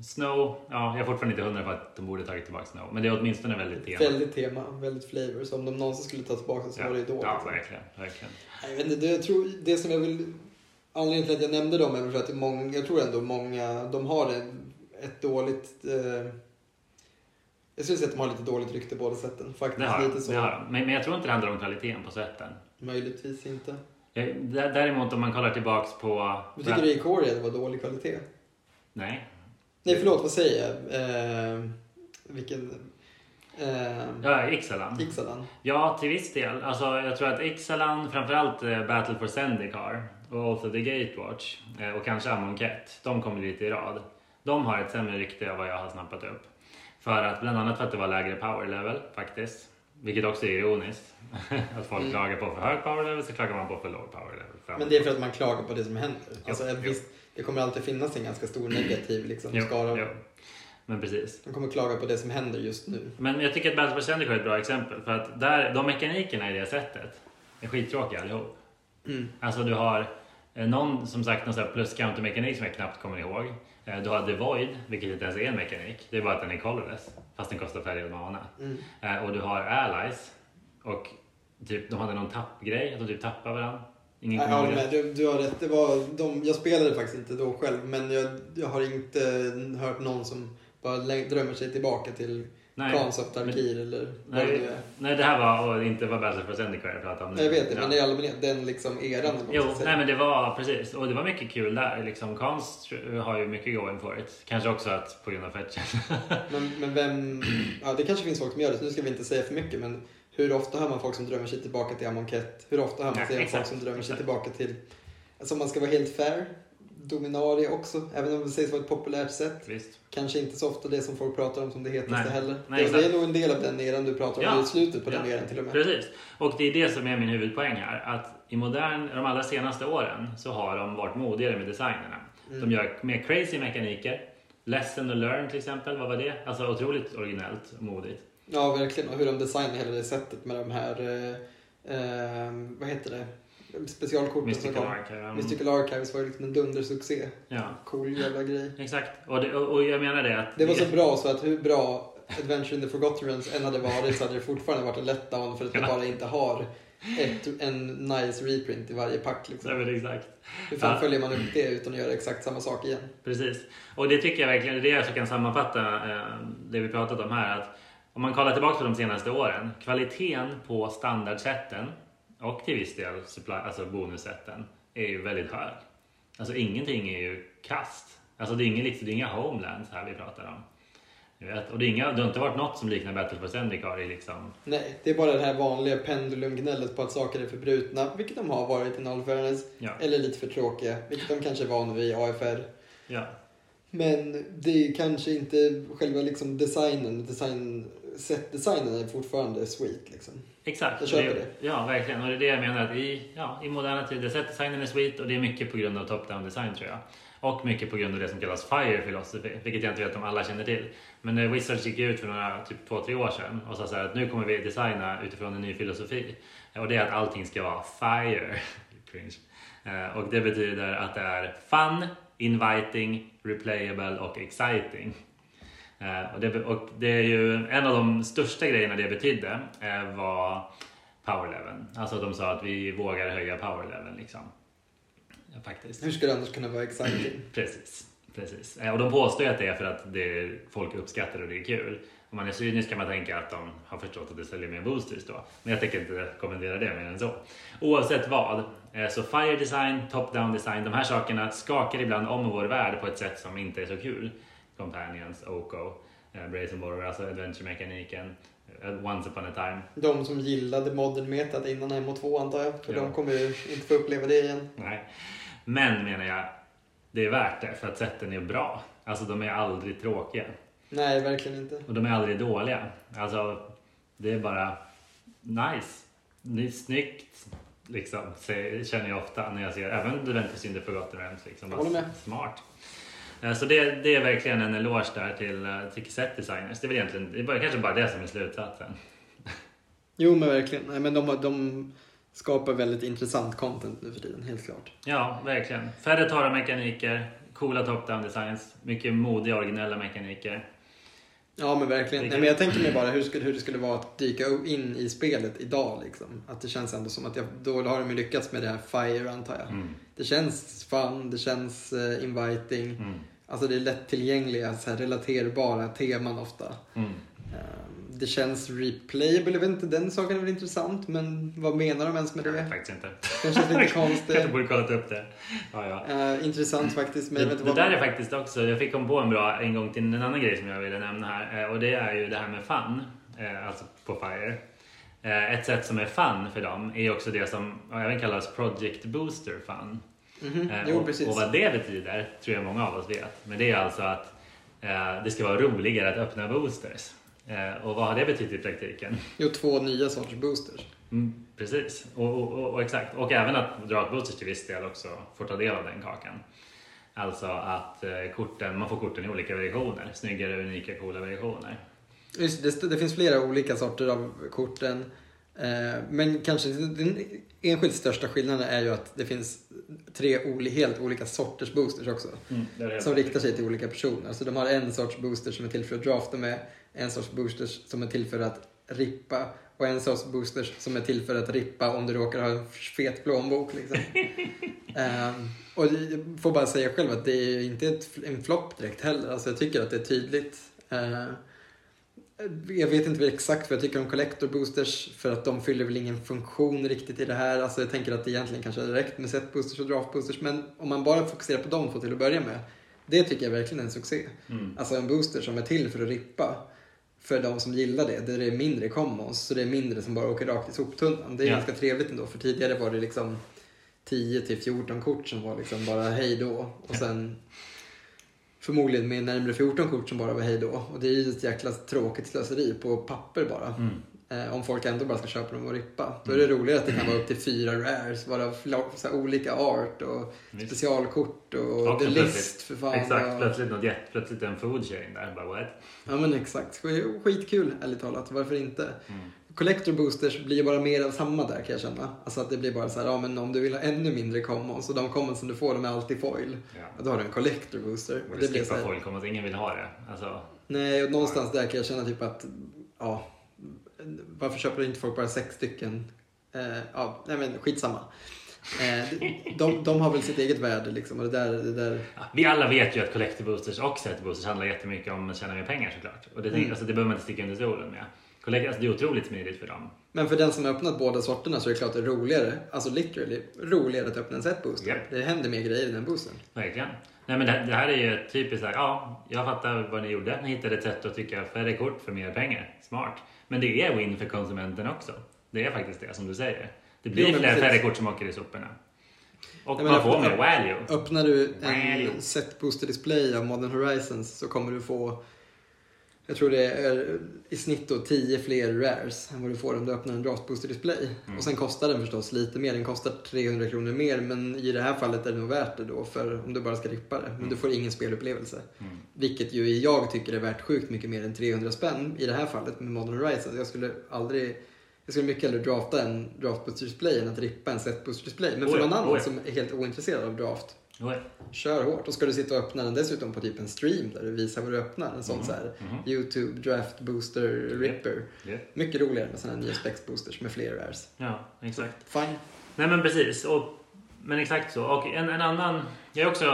Snow, ja, jag är fortfarande inte hundra på att de borde tagit tillbaka Snow. Men det är åtminstone väldigt tema. Väldigt tema, väldigt flavor. Så om de någonsin skulle ta tillbaka så ja. var det ju då. Ja, verkligen. verkligen. Jag vet inte, det, jag tror, det som jag vill... Anledningen till att jag nämnde dem är för att många, jag tror ändå många, de har ett dåligt... Eh, jag skulle säga att de har lite dåligt rykte båda sätten. Faktiskt det har, lite så. Det har de. Men, men jag tror inte det handlar om kvaliteten på sätten. Möjligtvis inte. Däremot om man kollar tillbaks på... Men tycker du i det var dålig kvalitet? Nej. Nej, förlåt, vad säger jag? Eh, vilken... Eh, ja, Ixalan. Ixalan. Ja, till viss del. Alltså, jag tror att Ixalan, framförallt eh, Battle for Zendikar och also The Gatewatch eh, och kanske Amonkhet, de kommer lite i rad. De har ett sämre rykte av vad jag har snappat upp. För att, bland annat för att det var lägre power level faktiskt. Vilket också är ironiskt. [LAUGHS] att folk mm. klagar på för hög power level så klagar man på för låg power level. Men det är för att man klagar på det som händer. Alltså, jo, visst, det kommer alltid finnas en ganska stor negativ liksom, jo, skara. Jo. Men precis. Man kommer klaga på det som händer just nu. Men jag tycker att Battle Zendikar är ett bra exempel. För att där, de mekanikerna i det sättet är skittråkiga allihop. Mm. Alltså du har eh, någon, som sagt, någon plus counter mekanik som jag knappt kommer ihåg. Eh, du har The Void, vilket inte ens är en mekanik. Det är bara att den är colorless. Fast den kostar färre mana. Mm. Eh, och du har Allies. Och typ, de hade någon tappgrej, att de typ tappar varandra. Ingen håller med, du, du har rätt. Det var de, jag spelade faktiskt inte då själv men jag, jag har inte hört någon som bara drömmer sig tillbaka till Nej, Khans of Tarkir eller vad nej, det nu är. Nej, det här var och inte vad Battle for Zendikar jag pratade om nu. Jag vet det, ja. men i allmänhet den liksom eran. Jo, nej men det var precis. Och det var mycket kul där. Liksom, Khans har ju mycket going for it. Kanske också att på grund av fetchen. [LAUGHS] men, men vem... Ja, det kanske finns folk som gör det, så nu ska vi inte säga för mycket. Men hur ofta hör man folk som drömmer sig tillbaka till Amonkhet? Hur ofta hör man ja, folk som drömmer exakt. sig tillbaka till... Alltså om man ska vara helt fair Dominaria också, även om det sägs vara ett populärt sätt. Visst. Kanske inte så ofta det som folk pratar om som det hetaste Nej. heller. Nej, det, det är nog en del av den eran du pratar om, Ja. eller slutet på den Ja. eran till och med. Precis. Och det är det som är min huvudpoäng här. Att i modern, de allra senaste åren så har de varit modigare med designerna. Mm. De gör mer crazy mekaniker. Lesson to learn till exempel, vad var det? Alltså otroligt originellt och modigt. Ja, verkligen. Och hur de designar hela det sättet med de här, eh, eh, vad heter det, specialkorten som Mystical kom. Archive. Mm. Mystical Archives var ju liksom en dundersuccé. Ja, Cool jävla grej. exakt. Och, det, och, och jag menar det att... Det var så bra så att hur bra Adventure in the Forgotten Realms än hade varit så hade det fortfarande varit en letdown för att vi Ja. bara inte har ett, en nice reprint i varje pack. Ja, Liksom. men exakt. Hur fan Ja. följer man upp det utan att göra exakt samma sak igen? Precis. Och det tycker jag verkligen, det är det jag kan sammanfatta eh, det vi pratat om här. Att om man kollar tillbaka på de senaste åren, kvaliteten på standardsätten och till viss del supply, alltså bonussätten är ju väldigt hög. Alltså ingenting är ju kast. Alltså det är, ingen, liksom, det är inga homelands här vi pratar om. Vet? Och det, är inga, det har inte varit något som liknar Battle for Zendikar i liksom... Nej, det är bara det här vanliga pendulumgnället på att saker är förbrutna, vilket de har varit i all fairness, Ja. eller lite för tråkiga, vilket de kanske är vana vid i AFR. ja. Men det är kanske inte själva liksom designen, design, set-designen är fortfarande sweet liksom. Exakt. Jag köper Och det. Ja, verkligen. Och det är det jag menar. Att i, ja, I moderna tider, set-designen är sweet och det är mycket på grund av top-down design tror jag. Och mycket på grund av det som kallas FIRE philosophy, vilket jag inte vet om alla känner till. Men eh, Wizards gick ut för några, typ två, tre år sedan och sa så här att nu kommer vi designa utifrån en ny filosofi. Och det är att allting ska vara FIRE. [LAUGHS] Cringe. Eh, Och det betyder att det är fun, inviting, replayable och exciting. Eh, Och det, och det är ju en av de största grejerna det betydde eh, var power leveln. Alltså de sa att vi vågar höja power leveln liksom. Faktiskt. Hur ska det annars kunna vara exciting? [CLEARS THROAT] Precis. Precis. Eh, Och de påstår ju att det är för att det, folk uppskattar och det är kul. Om man är cynisk kan man tänka att de har förstått att det säljer mer boosters då. Men jag tänker inte kommentera det mer än så. Oavsett vad, så fire design, top-down design, de här sakerna skakar ibland om vår värld på ett sätt som inte är så kul. Companions, Oko, eh, Brazen Borrower, alltså adventure-mekaniken, eh, Once upon a time. De som gillade modern metat innan MO2 antar jag, för Ja. de kommer ju inte få uppleva det igen. Nej. Men menar jag, det är värt det för att sätten är bra. Alltså de är aldrig tråkiga. Nej, verkligen inte. Och de är aldrig dåliga. Alltså, det är bara nice. Det är snyggt, liksom, känner jag ofta när jag ser även Juventus in the Forgotten Realms. Liksom, med. Smart. Eh, Så det, det är verkligen en eloge där till, eh, till set designers. Det är väl egentligen, det är kanske bara det som är slutsatsen. [LAUGHS] Jo, men verkligen. Nej, men de, de skapar väldigt intressant content nu för tiden, helt klart. Ja, verkligen. Färre torra mekaniker, coola top-down designs, mycket modiga originella mekaniker. Ja, men verkligen. Nej, men jag tänker mig bara hur, skulle, hur det skulle vara att dyka in i spelet idag. Liksom. Att det känns ändå som att jag, då har de lyckats med det här FIRE, antar jag. Mm. Det känns fun, det känns eh, inviting. Mm. Alltså det är lättillgängliga, så här, relaterbara teman ofta. Mm. Ehm, det känns replayable, jag vet inte, den saken är väl intressant, men vad menar de ens med Jag det? vet faktiskt inte. Kanske lite [LAUGHS] Kanske konstigt. borde kollat upp det. Ja, ja. Eh, intressant faktiskt, men jag Det, det där är faktiskt också, jag fick kom på en bra en gång till en annan grej som jag ville nämna här eh, och det är ju det här med fun, eh, alltså på FIRE. Eh, Ett sätt som är fun för dem är också det som även kallas Project Booster Fun. Mhm, Eh, Jo, och, precis. och vad det betyder tror jag många av oss vet. Men det är alltså att eh, det ska vara roligare att öppna boosters. Eh, och vad har det betytt i praktiken? [LAUGHS] Jo, två nya sorters boosters. Mm, precis, och, och, och, och exakt. Och även att drakboosters till viss del också får ta del av den kakan. Alltså att eh, korten, man får korten i olika versioner. Snyggare, unika, coola versioner. Just, det, det finns flera olika sorter av korten. Eh, men kanske den enskilt största skillnaden är ju att det finns tre oli, helt olika sorters boosters också. det är helt Som riktar sig till olika personer. Så de har en sorts booster som är till för att drafta med, en sorts boosters som är till för att rippa och en sorts boosters som är till för att rippa om du råkar ha en fet plånbok. Liksom. [LAUGHS] Ehm, och jag får bara säga själv att det är inte ett, en flopp direkt heller. Alltså jag tycker att det är tydligt. Ehm, jag vet inte exakt vad jag tycker om collector boosters för att de fyller väl ingen funktion riktigt i det här. Alltså jag tänker att det egentligen kanske hade räckt med set boosters och draft boosters men om man bara fokuserar på de två till att börja med. Det tycker jag verkligen är en succé. Mm. Alltså en booster som är till för att rippa för de som gillar det. Där det är mindre commons så det är mindre som bara åker rakt i soptunnan. Det är Ja. ganska trevligt ändå för tidigare var det liksom 10 till 14 kort som var liksom bara hej då. Och sen förmodligen med närmare 14 kort som bara var hej då. Och det är ju ett jäkla tråkigt slöseri på papper bara. Mm. Eh, om folk ändå bara ska köpa dem och rippa. Då är det roligare att det kan vara upp till fyra rares, varav fla- så olika art och Visst. specialkort och Och the list för fan. Exakt, vad- plötsligt något jätte, plötsligt en food chain där. Bara what? Ja men exakt. Sk- Skitkul ärligt talat, varför inte? Mm. Collector boosters blir ju bara mer av samma där kan jag känna. Alltså att det blir bara så här, ja men om du vill ha ännu mindre commons och de commons som du får de är alltid foil. Ja. Då har du en collector booster. Och Borde det blir så skippa här, folk om att ingen vill ha det. Alltså, nej, och någonstans där kan jag känna typ att, ja, varför köper inte folk bara sex stycken? Eh, ja, nej men skitsamma. Eh, de, de har väl sitt eget värde liksom och det där, det där ja, vi alla vet ju att collector boosters och set boosters handlar jättemycket om att tjäna mer pengar såklart. Och det, Mm. alltså, det behöver man inte sticka under stolen med. Collect, alltså, det är otroligt smidigt för dem. Men för den som har öppnat båda sorterna så är det klart det är roligare, alltså literally, roligare att öppna en set booster. Japp. Det händer mer grejer i den boostern. Verkligen. Nej men det, det här är ju ett typiskt så här, ja, jag fattar vad ni gjorde. Ni hittade ett sätt att tycka färre kort för mer pengar. Smart. Men det är win för konsumenten också. Det är faktiskt det som du säger. Det blir Jo, fler, färre kort som åker i soporna. Och Nej, man får mer value. Öppnar du Value. en set booster display av Modern Horizons så kommer du få jag tror det är i snitt då 10 fler rares än vad du får om du öppnar en draft booster display. Mm. Och sen kostar den förstås lite mer. Den kostar 300 kronor mer men i det här fallet är det nog värt det då för om du bara ska rippa det. Men du får ingen spelupplevelse. Mm. Vilket ju jag tycker är värt sjukt mycket mer än 300 spänn i det här fallet med Modern Horizons. Jag skulle aldrig jag skulle mycket hellre drafta en draft booster display än att rippa en set booster display. Men för Oh ja, någon annan oh ja. som är helt ointresserad av draft Jo, Kör hårt. Och ska du sitta och öppna den dessutom på typ en stream där du visar vad du öppnar. En sån Mhm, så här mhm. YouTube Draft Booster Ripper. det- Mycket roligare med sådana här nya specs boosters med fler rares. Ja, exakt. Fine. Nej men precis. Och, men exakt så. Och en, en annan... Jag är också...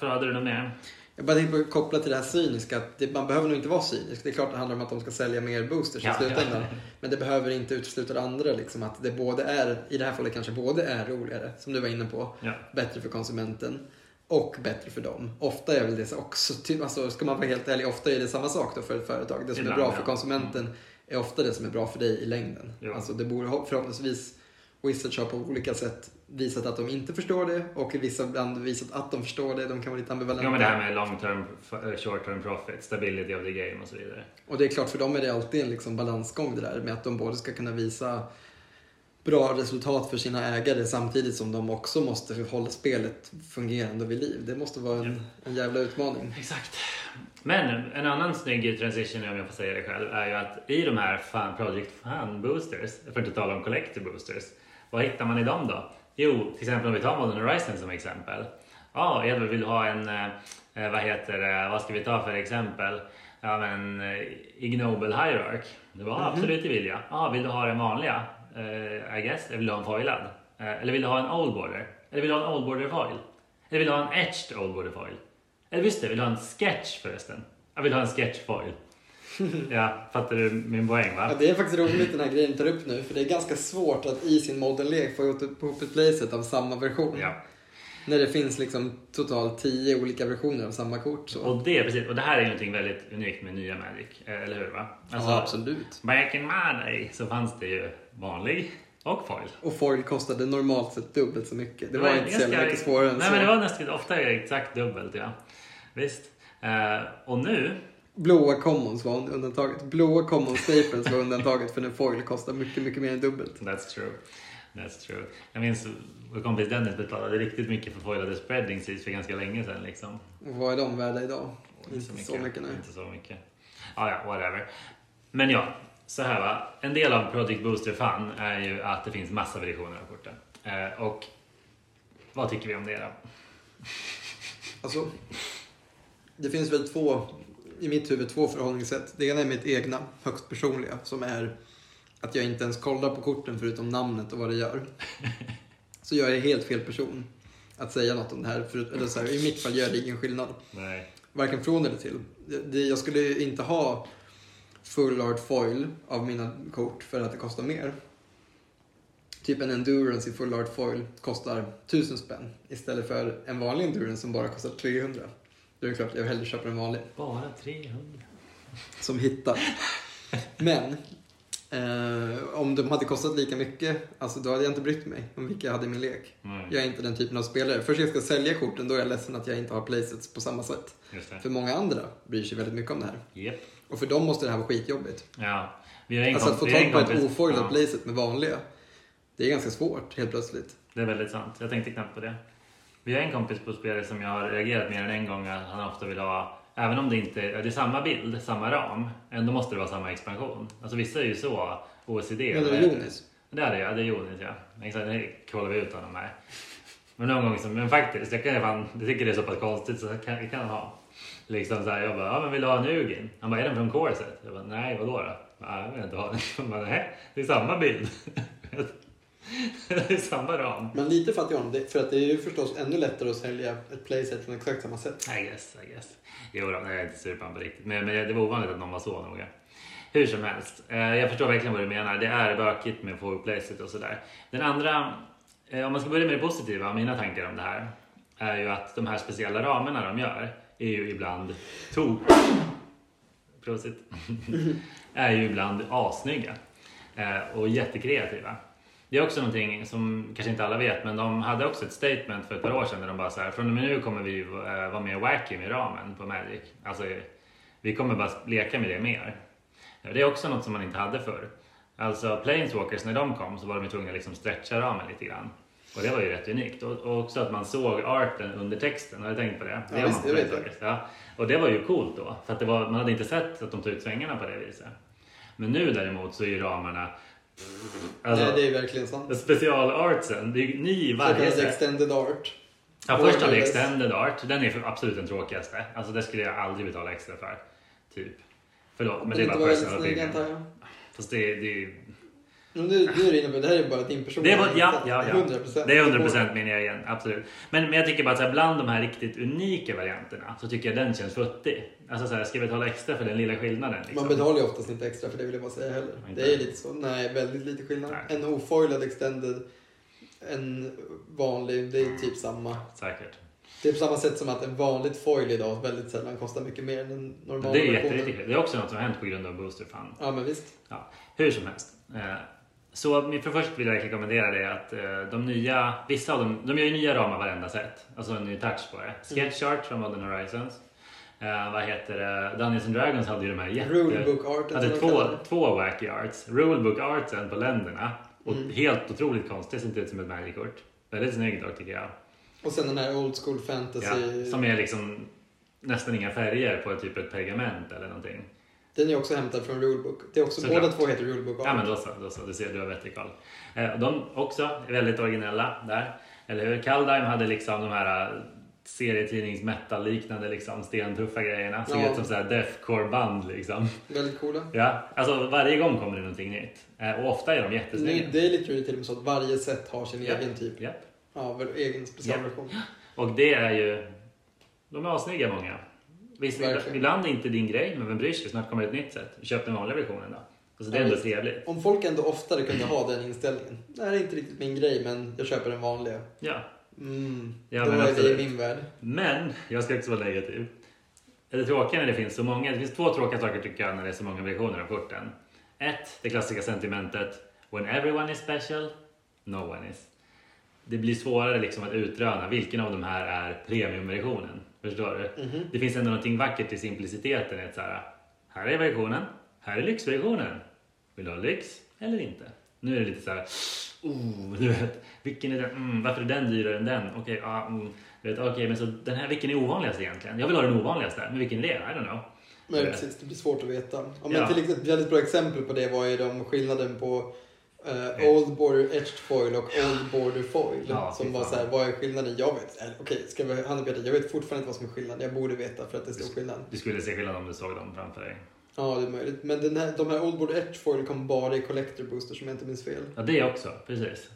För hade du något mer? Jag bara tänkte koppla till det här cyniska. Att det, man behöver nog inte vara cynisk. Det är klart det handlar om att de ska sälja mer boosters Ja, i slutändan. ja. [LAUGHS] Men det behöver inte utesluta det andra. Liksom, att det både är, i det här fallet kanske både är roligare, som du var inne på. Ja. Bättre för konsumenten. Och bättre för dem. Ofta är väl det så också, typ, alltså, ska man vara helt ärlig, ofta är det samma sak då för ett företag. Det som Ibland, är bra för konsumenten är ofta det som är bra för dig i längden. Ja. Alltså det borde ho- förhoppningsvis Wizards har på olika sätt visat att de inte förstår det och i vissa ibland visat att de förstår det. De kan vara lite ambivalenta. Ja men det här med long term, f- short term profit, stability of the game och så vidare. Och det är klart, för dem är det alltid en liksom balansgång det där med att de både ska kunna visa bra resultat för sina ägare samtidigt som de också måste hålla spelet fungerande vid liv. Det måste vara en, en jävla utmaning. Exakt. Men en annan snygg transition, om jag får säga det själv, är ju att i de här fan, Project Fan Boosters, för att inte tala om Collector Boosters, vad hittar man i dem då? Jo, till exempel om vi tar Modern Horizon som exempel. Ja, Edvard, vill du ha en, eh, vad heter det, vad ska vi ta för exempel? Ja men eh, Ignoble Hierarch. Det var absolut det vill jag. Ja, vill du ha den vanliga? Eh, I guess. Eller vill du ha en foilad? Eh, eller vill du ha en old border? Eller vill du ha en old border foil? Eller vill du ha en etched old border foil? Eller visst det, vill du ha en sketch förresten? Jag vill ha en sketch foil. Ja, fattar du min poäng va? Ja, det är faktiskt roligt den här grejen du tar upp nu för det är ganska svårt att i sin modellek få ihop ett playset av samma version. Ja. När det finns liksom totalt tio olika versioner av samma kort. Så. Och det, precis, och det här är ju någonting väldigt unikt med nya Magic, eh, eller hur? Va? Alltså, ja, absolut. Back in my day så fanns det ju vanlig och foil. Och foil kostade normalt sett dubbelt så mycket. Det var, inte så jävla mycket svårare än Nej, så. men det var nästan ofta exakt dubbelt, ja. Visst. Eh, och nu, Blåa commons var undantaget. Blåa common staples var undantaget för en foil kostar mycket, mycket mer än dubbelt. that's true. That's true. Jag minns vår kompis Dennis betalade riktigt mycket för foilade spreading för ganska länge sedan. Liksom. Och vad är de värda idag? Inte så mycket, nej. Inte så mycket. Ja, ja, whatever. Men ja, så här va. En del av Project Booster Fun är ju att det finns massa versioner av korten. Eh, och vad tycker vi om det då? Alltså, det finns väl två, i mitt huvud, två förhållningssätt. Det ena är mitt egna, högst personliga, som är att jag inte ens kollar på korten förutom namnet och vad det gör. [LAUGHS] Så jag är helt fel person att säga något om det här. För, eller så här, I mitt fall gör det ingen skillnad. Nej. Varken från eller till. Det, jag skulle inte ha full art foil av mina kort för att det kostar mer. Typ en endurance i full art foil kostar 1000 spänn istället för en vanlig endurance som bara kostar 300. Då är det klart jag hellre köper en vanlig Bara 300. som hittar. Men Eh, om de hade kostat lika mycket, alltså då hade jag inte brytt mig om vilka jag hade i min lek. Mm. Jag är inte den typen av spelare. Först jag ska sälja korten, då är jag ledsen att jag inte har playsets på samma sätt. För många andra bryr sig väldigt mycket om det här. Japp. Och för dem måste det här vara skitjobbigt. Ja. Vi har en Alltså att få tag på ett ofoilat ja. playset med vanliga, det är ganska svårt helt plötsligt. Det är väldigt sant. Jag tänkte knappt på det. Vi har en kompis på spelare som jag har reagerat mer än en gång att han ofta vill ha, även om det inte det är samma bild, samma ram, ändå måste det vara samma expansion. Alltså vissa är ju så OCD. Men det är Jonis. Det är det, ja. Det är Jonis, ja. Exakt, det kollar vi ut honom här. Men någon gång, som, men faktiskt, jag, kan, fan, jag tycker det är så pass konstigt så jag kan jag kan ha. Liksom så här, jag bara, ja men vill du ha en Ugin? Han bara, är den från Corset? Jag bara, nej vadå då? Nej, jag vill inte ha den. [LAUGHS] Han bara, nej, det är samma bild. [LAUGHS] det är samma ram. Men lite fattig honom, det- för att det är ju förstås ännu lättare att sälja ett playset från exakt samma sätt. I guess, I guess. Jo, då, jag är inte sur på honom på riktigt. Men, men det var ovanligt att någon var så noga. Hur som helst, eh, jag förstår verkligen vad du menar. Det är bökigt med full placet och sådär. Den andra, eh, om man ska börja med det positiva, mina tankar om det här, är ju att de här speciella ramarna de gör är ju ibland tok... Prosit. [LAUGHS] är ju ibland assnygga eh, och jättekreativa. Det är också någonting som kanske inte alla vet, men de hade också ett statement för ett par år sedan där de bara så här, från och med nu kommer vi eh, vara mer wacky med ramen på Magic. Alltså, vi kommer bara leka med det mer. Det är också något som man inte hade förr. Alltså Planeswalkers, när de kom så var de tvungna att liksom stretcha ramen lite grann. Och det var ju rätt unikt. Och, och också att man såg arten under texten. Har du tänkt på det? Ja, har visst, det vet jag. Planeswalkers. Ja. Och det var ju coolt då. För att det var, man hade inte sett att de tog ut svängarna på det viset. Men nu däremot så är ju ramarna... Alltså, Nej, det är verkligen sant. specialartsen, det är ny Så varje set. extended art. Ja, först har vi extended art. Den är absolut den tråkigaste. Alltså det skulle jag aldrig betala extra för. Typ. Förlåt, men det är bara var väldigt personal opinion. Fast det, det, Men nu, nu är det inne på, det här är bara din personliga det var, ja, ja, ja. 100%. Det är 100% min egen, absolut. Men, men jag tycker bara att så här, bland de här riktigt unika varianterna så tycker jag den känns futtig. Alltså så här, ska jag betala extra för den lilla skillnaden? Liksom? Man betalar ju oftast inte extra för det vill jag bara säga heller. Inte. Det är lite så. Nej, väldigt lite skillnad. Nej. En ofoilad extended, en vanlig, det är typ samma. Säkert. Det är på samma sätt som att en vanligt foil idag väldigt sällan kostar mycket mer än den normala Det är jätteriktigt. Det är också något som har hänt på grund av Booster Fund. Ja, men visst. Ja, hur som helst. Så för först vill jag rekommendera det att eh, de nya, vissa av dem, de gör ju nya ramar varenda set. Alltså en ny touch på det. Sketch art från Modern Horizons. Eh, vad heter det? Dungeons and Dragons hade ju de här jätte... Rulebook arten hade två, två wacky arts. Rulebook artsen på länderna. Och Mm. helt otroligt konstigt, inte ut som ett Magic-kort. Väldigt snyggt dock tycker jag. Och sen den här old school Ja, fantasy. som är liksom nästan inga färger på typ ett pergament eller någonting. Den är också hämtad från rulebook. Det är också, Såklart. båda två heter rulebook. Ja men då så, då så. Du ser, du har vettig koll. Eh, de också är väldigt originella där. Eller hur? Kaldheim hade liksom de här eh, serietidnings liknande liksom stentuffa grejerna. Såg Ja. ut som så här deathcore band liksom. Väldigt coola. Ja, alltså varje gång kommer det någonting nytt. Eh, och ofta är de jättesnygga. Det är lite till och med så att varje set har sin Ja. egen typ. Japp. Ja, egen specialversion. Och det är ju... De är assnygga många. Visst, Verkligen. ibland är inte din grej, men vem bryr sig? Snart kommer ett nytt sätt. Köp den vanliga versionen då. Alltså det är ändå trevligt. Om folk ändå oftare kunde ha den inställningen. Det här är inte riktigt min grej, men jag köper den vanliga. Ja. Mm, Ja, då men är det absolut. i min värld. Men, jag ska också vara negativ. Det tråkiga när det finns så många, det finns två tråkiga saker tycker jag när det är så många versioner av korten. Ett, det klassiska sentimentet. When everyone is special, no one is. Det blir svårare liksom att utröna vilken av de här är premiumversionen. Förstår du? Mhm. Det finns ändå någonting vackert i simpliciteten. Att så här, här är versionen, här är lyxversionen. Vill du ha lyx eller inte? Nu är det lite så här, oh, du vet, vilken är den? Mm, varför är den dyrare än den? Okej, ja, mm, du vet, okej, men så den här, vilken är ovanligast egentligen? Jag vill ha den ovanligaste, men vilken är det? I don't know. Men Ja. precis, det blir svårt att veta. Ja, men Ja. till exempel, ett väldigt bra exempel på det var ju de skillnaden på eh, Etched. Old Border Etched Foil och Old Border Foil. Ja, som var så här, vad är skillnaden? Jag vet. Eller, Okej, ska vi han veta? Jag vet fortfarande inte vad som är skillnaden. Jag borde veta för att det är stor skillnad. Du skulle se skillnad om du såg dem framför dig. Ja, det är möjligt. Men den här, de här Old Border Etched Foil kom bara i Collector Boosters om jag inte minns fel. Ja, det också, precis.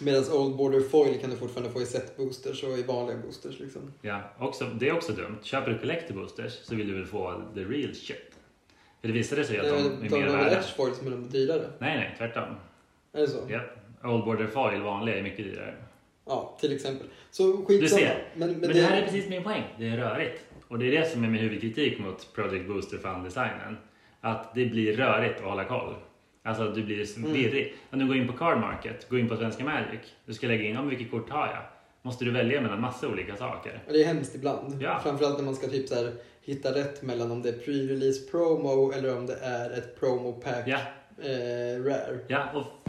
Medan Old Border Foil kan du fortfarande få i set boosters och i vanliga boosters liksom. Ja, också, det är också dumt. Köper du Collector Boosters så vill du väl få the real shit. För det visade sig att De, de är de, mer de värda. Som är de dyrare. Nej, nej, tvärtom. Är det så? Ja. Old Border Foil vanliga är mycket dyrare. Ja, till exempel. Så skitsamma. Du ser. Men, men, Men det här är precis min poäng. Det är rörigt. Och det är det som är min huvudkritik mot Project Booster Fund-designen. Att det blir rörigt att hålla koll. Alltså du blir Mm. virrig. Om du går in på Card Market, går in på Svenska Magic. Du ska lägga in, om vilket kort har jag? Måste du välja mellan massa olika saker. Det är hemskt ibland. Ja. Framförallt när man ska typ så här, hitta rätt mellan om det är pre-release promo eller om det är ett promo pack Ja, eh, rare. ja och mm,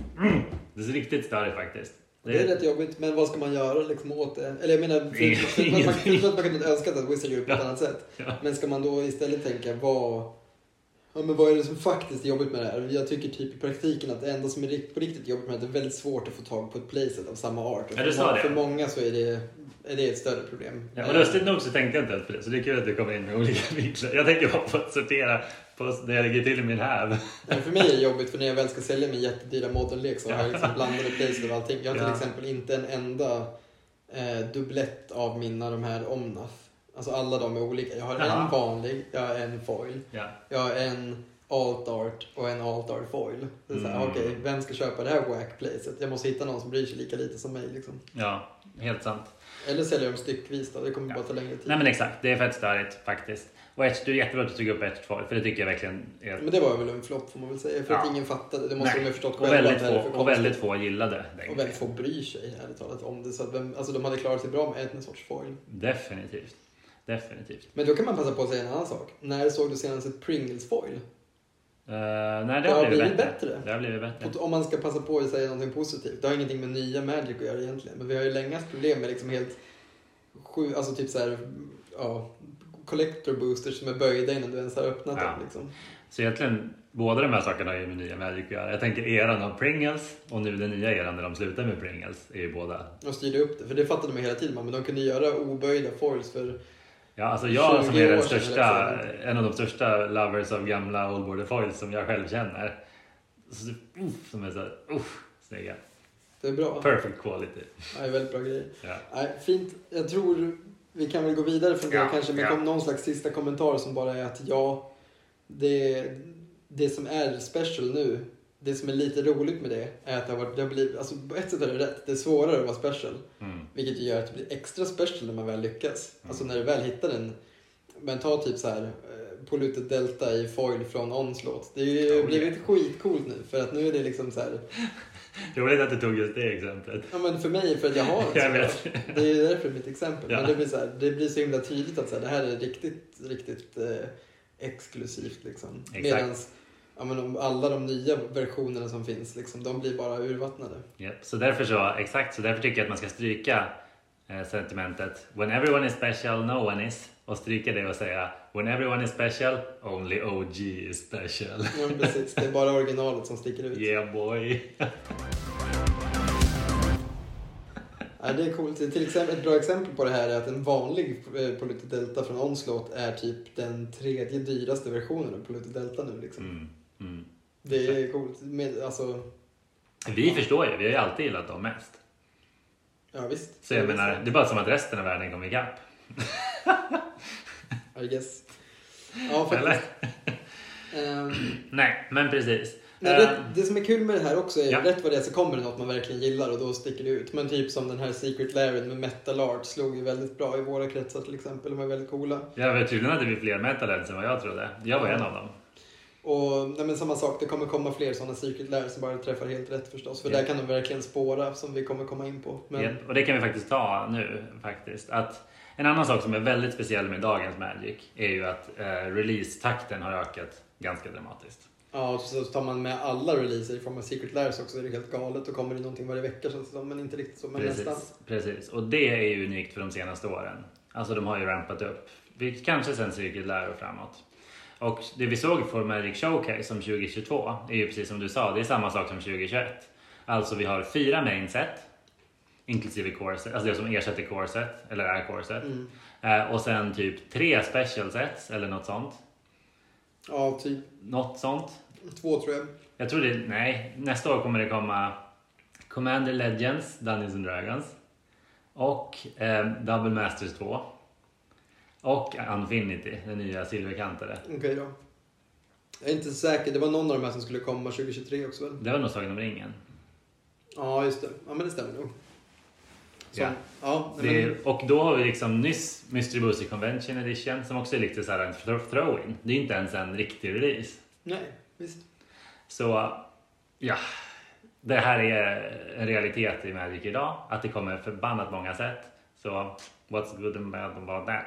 det är riktigt störigt faktiskt. Det är rätt jobbigt, men vad ska man göra liksom åt det? Eller jag menar, för, för, för, man, för att man kunde önska att Wizard gjorde på ett Ja. annat sätt. Ja. Men ska man då istället tänka vad, ja, men vad är det som faktiskt är jobbigt med det här? Jag tycker typ i praktiken att det enda som är på riktigt jobbigt med det är att det är väldigt svårt att få tag på ett playset av samma art. Och Ja, för, det. för många så är det, är det ett större problem. Ja, och lustigt nog så tänkte jag inte ens på det, så det är kul att du kommer in med olika [LAUGHS] vinklar. Jag tänker bara på att sortera på när jag lägger till i min häv. Men för mig är det jobbigt för när jag väl ska sälja min jättedyra modellek så har jag liksom blandade playset av allting. Jag har till Ja. exempel inte en enda eh, dubblett av mina de här Omnath. Alltså alla de är olika. Jag har Jaha. en vanlig, jag har en foil, Ja. jag har en alt art och en alt art foil. Det är så här, Mm. okej, vem ska köpa det här wack placet? Jag måste hitta någon som bryr sig lika lite som mig liksom. ja, helt sant. Eller sälja dem styckvis då, det kommer Ja. bara ta längre tid. Nej men exakt, det är fett störigt faktiskt. Och ett, du är jättebra att du tog upp ett tvål, för det tycker jag verkligen är... Men det var väl en flopp får man väl säga, för att Ja. ingen fattade. Det måste Nej. de ha förstått och, själva. väldigt att det här är få, och väldigt få gillade den. Och väldigt få bryr sig ärligt talat om det. Så att vem, alltså de hade klarat sig bra med en sorts foil. Definitivt. Definitivt. Men då kan man passa på att säga en annan sak. När såg du senast ett Pringles foil? Uh, nej, det Det har har blivit bättre. bättre. Det har blivit bättre. Om man ska passa på att säga någonting positivt. Det har ingenting med nya Magic att göra egentligen. Men vi har ju länge haft problem med liksom helt sju, alltså typ så här, ja, collector boosters som är böjda innan du ens har öppnat Ja. dem. Liksom. Så egentligen, båda de här sakerna har ju med nya Magic att göra. Jag tänker eran av Pringles och nu den nya eran när de slutar med Pringles är ju båda. Och styrde upp det. För det fattade man hela tiden. Men de kunde göra oböjda foils för Ja, alltså jag 20 som är den största, en av de största lovers av gamla Old Border Foils som jag själv känner. Så, uff, som är så uff, snygga. det är bra. Perfect quality. Ja, det är väldigt bra grejer. Ja. Nej, fint. Jag tror vi kan väl gå vidare från det Ja, kanske med ja. kom någon slags sista kommentar som bara är att ja, det, det som är special nu, det som är lite roligt med det är att det har, varit, det har blivit, alltså på ett sätt är det rätt, det är svårare att vara special. Mm. Vilket gör att det blir extra special när man väl lyckas. Mm. Alltså när du väl hittar en, men ta typ så här eh, Polluted Delta i foil från Onslaught. Det har ju Oh, blivit skitcoolt nu för att nu är det liksom så här, Roligt att du tog just det exemplet. ja men för mig för att jag har en [LAUGHS] Jag vet. Det är ju därför mitt exempel. Ja. Men det blir, så här, det blir så himla tydligt att så här, det här är riktigt, riktigt eh, exklusivt. Liksom. Exakt. Medans ja, men om alla de nya versionerna som finns, liksom, de blir bara urvattnade. Japp, Så därför så, exakt, så därför tycker jag att man ska stryka eh, sentimentet When everyone is special, no one is. Och stryka det och säga When everyone is special, only OG is special. Ja, precis. Det är bara originalet som sticker ut. Yeah boy. [LAUGHS] Ja, det är coolt. Till exempel, ett bra exempel på det här är att en vanlig eh, Polluted Delta från Onslaught är typ den tredje dyraste versionen av Polluted Delta nu. Liksom. Mm. Mm. Det är coolt. Med, alltså, Vi förstår ju, vi har ju alltid gillat dem mest. ja visst. Så jag Ja, menar, visst. det är bara som att resten av världen kom ikapp. [LAUGHS] I guess. Ja, faktiskt. Ehm, Nej, men precis. Nej, det, det som är kul med det här också är Ja. rätt vad det är så kommer det något man verkligen gillar och då sticker det ut. Men typ som den här Secret Laren med Metal Art slog ju väldigt bra i våra kretsar till exempel. De är väldigt coola. Vet tydligen det blir fler metalheads än vad jag trodde. Jag var en av dem. Och nej, men samma sak, det kommer komma fler sådana Secret Laren som bara träffar helt rätt förstås. För Ja. där kan de verkligen spåra som vi kommer komma in på. Men, Japp, Och det kan vi faktiskt ta nu faktiskt. Att en annan sak som är väldigt speciell med dagens Magic är ju att eh, release-takten har ökat ganska dramatiskt. Ja, och så tar man med alla releaser i form av Secret Lairs också är det helt galet. Då kommer det någonting varje vecka känns det som, men inte riktigt så. Men nästan. Precis, precis. Och det är ju unikt för de senaste åren. Alltså de har ju rampat upp. Kanske sen Circuit Lär och framåt. Och det vi såg för Magic Showcase som 2022 är ju precis som du sa, det är samma sak som 2021. Alltså vi har fyra main set inklusive core alltså det som ersätter core eller är core. Mm. Eh, och sen typ tre special sets eller något sånt. Ja, typ Något sånt. två tror jag. Jag tror det, nej, nästa år kommer det komma Commander Legends, Dungeons and Dragons och eh, Double Masters 2 och Infinity, den nya silverkantade. Okej då. Jag är inte säker. Det var någon av de här som skulle komma 2023 också väl? Det var nog Sagan om ringen. Ja, just det. Ja, men det stämmer nog. Som, Ja. ja. men, Det, och då har vi liksom nyss Mystery Booster Convention Edition som också är lite så här en throw- throw-in. Det är inte ens en riktig release. nej, visst. Så Ja, det här är en realitet i Magic idag. Att det kommer förbannat många sätt. Så what's good and bad about that?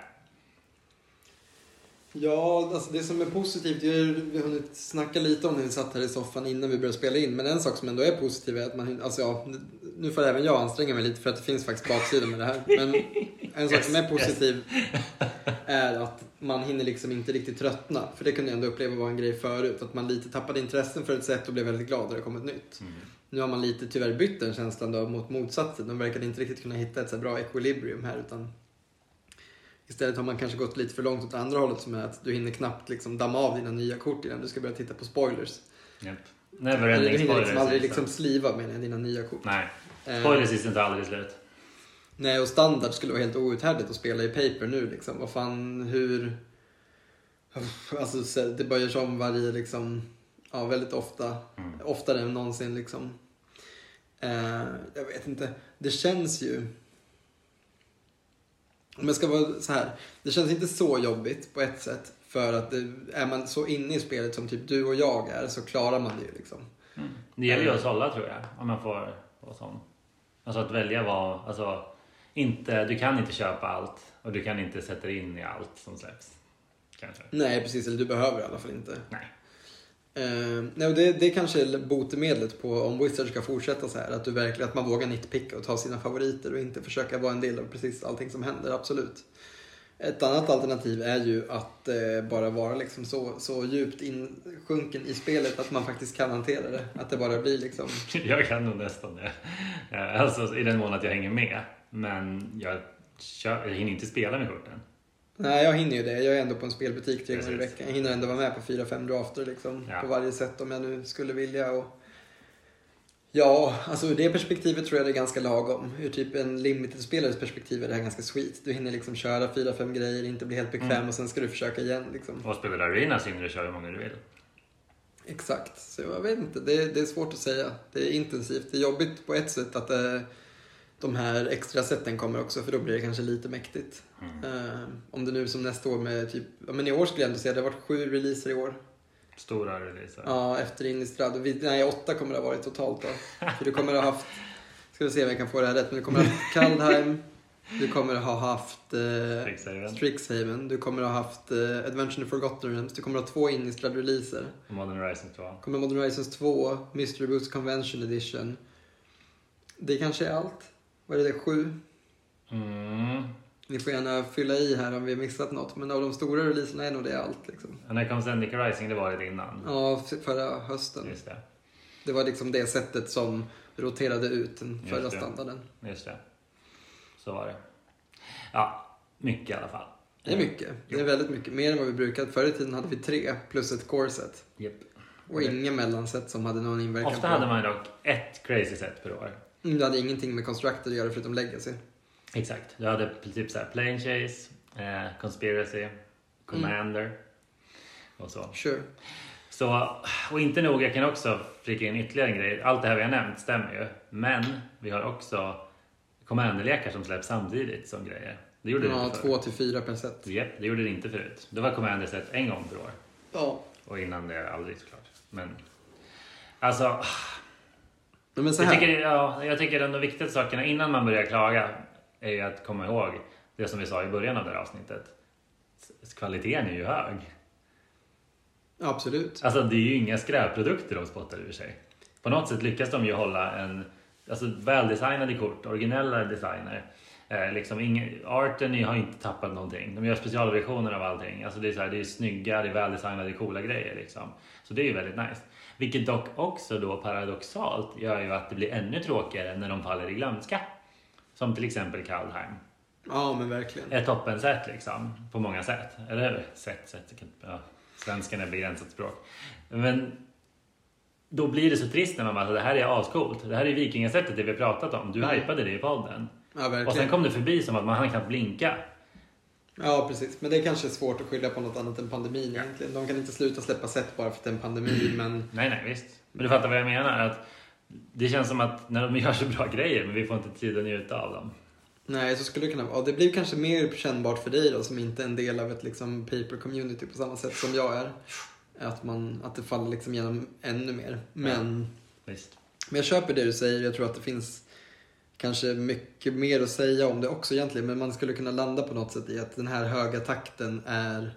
Ja, alltså det som är positivt, det är, vi har hunnit snacka lite om när vi satt här i soffan innan vi började spela in. Men en sak som ändå är positiv är att man, alltså ja, nu får även jag anstränga mig lite för att det finns faktiskt baksidor med det här. Men en sak som är positiv är att man hinner liksom inte riktigt tröttna. För det kunde jag ändå uppleva var en grej förut. Att man lite tappade intressen för ett sätt och blev väldigt glad när det kom ett nytt. Mm. Nu har man lite tyvärr bytt den känslan då mot motsatsen. De verkar inte riktigt kunna hitta ett så bra equilibrium här utan Istället har man kanske gått lite för långt åt andra hållet som är att du hinner knappt liksom damma av dina nya kort innan du ska börja titta på spoilers. Yep. Never ending du hinner spoilers. liksom aldrig liksom. sliva med dina nya kort. Nej, Eh, spoiler season tar aldrig slut. Nej, och standard skulle vara helt outhärdligt att spela i paper nu liksom. Vad fan, hur... Alltså så- det görs om varje liksom, ja väldigt ofta. Mm. Oftare än någonsin liksom. Eh, jag vet inte, det känns ju... Om jag ska vara så här. Det känns inte så jobbigt på ett sätt. För att det, är man så inne i spelet som typ du och jag är så klarar man det ju liksom. Mm. Det gäller ju att sålla tror jag, om man får vara sån. Alltså att välja vad, alltså inte, du kan inte köpa allt och du kan inte sätta dig in i allt som släpps. Kanske. Nej, precis. Eller du behöver i alla fall inte. Nej. Eh, nej, och det, det kanske är botemedlet på om Wizard ska fortsätta så här. Att, du verkligen, att man vågar nitpicka och ta sina favoriter och inte försöka vara en del av precis allting som händer. Absolut. Ett annat alternativ är ju att eh, bara vara liksom så, så djupt insjunken i spelet att man faktiskt kan hantera det. Att det bara blir liksom... [LAUGHS] Jag kan nog nästan det. Eh, alltså i den mån att jag hänger med. Men jag, kör, jag hinner inte spela med korten. Nej, jag hinner ju det. Jag är ändå på en spelbutik tre gånger i veckan. Jag hinner ändå vara med på fyra, fem drafter liksom. Ja. På varje sätt om jag nu skulle vilja. Och... Ja, alltså ur det perspektivet tror jag det är ganska lagom. Ur typ en limited-spelares perspektiv är det här ganska sweet. Du hinner liksom köra fyra, fem grejer, inte bli helt bekväm Mm. och sen ska du försöka igen liksom. Och spelar du Arena så hinner du köra hur många du vill. Exakt. Så jag vet inte, det, det är svårt att säga. Det är intensivt. Det är jobbigt på ett sätt att eh, de här extra sätten kommer också för då blir det kanske lite mäktigt. Mm. Eh, om det nu som nästa år med typ, ja men i år skulle jag ändå säga det har varit sju releaser i år. Stora releaser. Ja, efter Innistrad. Nej, åtta kommer det ha varit totalt då. För du kommer ha haft, ska vi se om jag kan få det här rätt, men du kommer ha haft Kaldheim, du kommer ha haft eh, Strixhaven. Strixhaven, du kommer ha haft eh, Adventure in Forgotten Realms, du kommer ha två Innistrad-releaser. Modern Horizon 2. kommer Modern Horizons 2, Mystery Boost Convention Edition. Det kanske är allt. Vad är det, sju? Mm. Ni får gärna fylla i här om vi har missat något, men av de stora releaserna är nog det allt. Liksom. När kom Zendika Rising? Det var det innan. Ja, förra hösten. Just det. Det var liksom det sättet som roterade ut den Just förra det. standarden. Just det. Så var det. Ja, mycket i alla fall. Det är mycket. Det är väldigt mycket. Mer än vad vi brukar. Förr i tiden hade vi tre plus ett core set. Japp. Och inga mellanset som hade någon inverkan Ofta på... hade man dock ett crazy set per år. Mm, Det hade ingenting med Constructor att göra förutom Legacy. Exakt. Du hade typ såhär Plane Chase, eh, Conspiracy, Commander och så. Sure. så. Och inte nog, jag kan också flika in ytterligare en grej. Allt det här vi har nämnt stämmer ju. Men vi har också Commander-lekar som släpps samtidigt som grejer. Det gjorde det Ja, inte förr. två till fyra per set. Japp, det gjorde det inte förut. Det var Commander set en gång per år. Ja. Och innan det aldrig såklart. Men alltså, Men så jag här. tycker, ja, jag tycker den viktigaste sakerna innan man börjar klaga är ju att komma ihåg det som vi sa i början av det här avsnittet. Kvaliteten är ju hög. Absolut. Alltså det är ju inga skräpprodukter de spottar ur sig. På något sätt lyckas de ju hålla en alltså, väldesignade kort, originella designer. Eh, liksom ing, arten har inte tappat någonting. De gör specialversioner av allting. Alltså det är, så här, det är snygga, det är väldesignade, coola grejer. Liksom. Så det är ju väldigt nice. Vilket dock också då paradoxalt gör ju att det blir ännu tråkigare när de faller i glömska. Som till exempel Kaldheim. Ja, men verkligen. Ett toppensätt liksom, på många sätt. Eller sätt, sätt. Ja, svenskan är begränsat språk. Men då blir det så trist när man bara, det här är ascoolt. Det här är vikingasättet det vi har pratat om. Du Mm. hypade det i podden. Ja, Och sen verkligen. kom det förbi som att man hann knappt blinka. Ja, precis. Men det är kanske svårt att skylla på något annat än pandemin Ja. egentligen. De kan inte sluta släppa set bara för att det är en pandemi, men... Nej, nej, visst. Men du fattar vad jag menar? Att det känns som att när de gör så bra grejer, men vi får inte tid att njuta av dem. Nej, så skulle det kunna vara. Det blir kanske mer kännbart för dig då, som inte är en del av ett liksom, paper community på samma sätt som jag är. Att, man, att det faller liksom genom ännu mer. Men Visst. Men jag köper det du säger. Jag tror att det finns kanske mycket mer att säga om det också egentligen. Men man skulle kunna landa på något sätt i att den här höga takten är...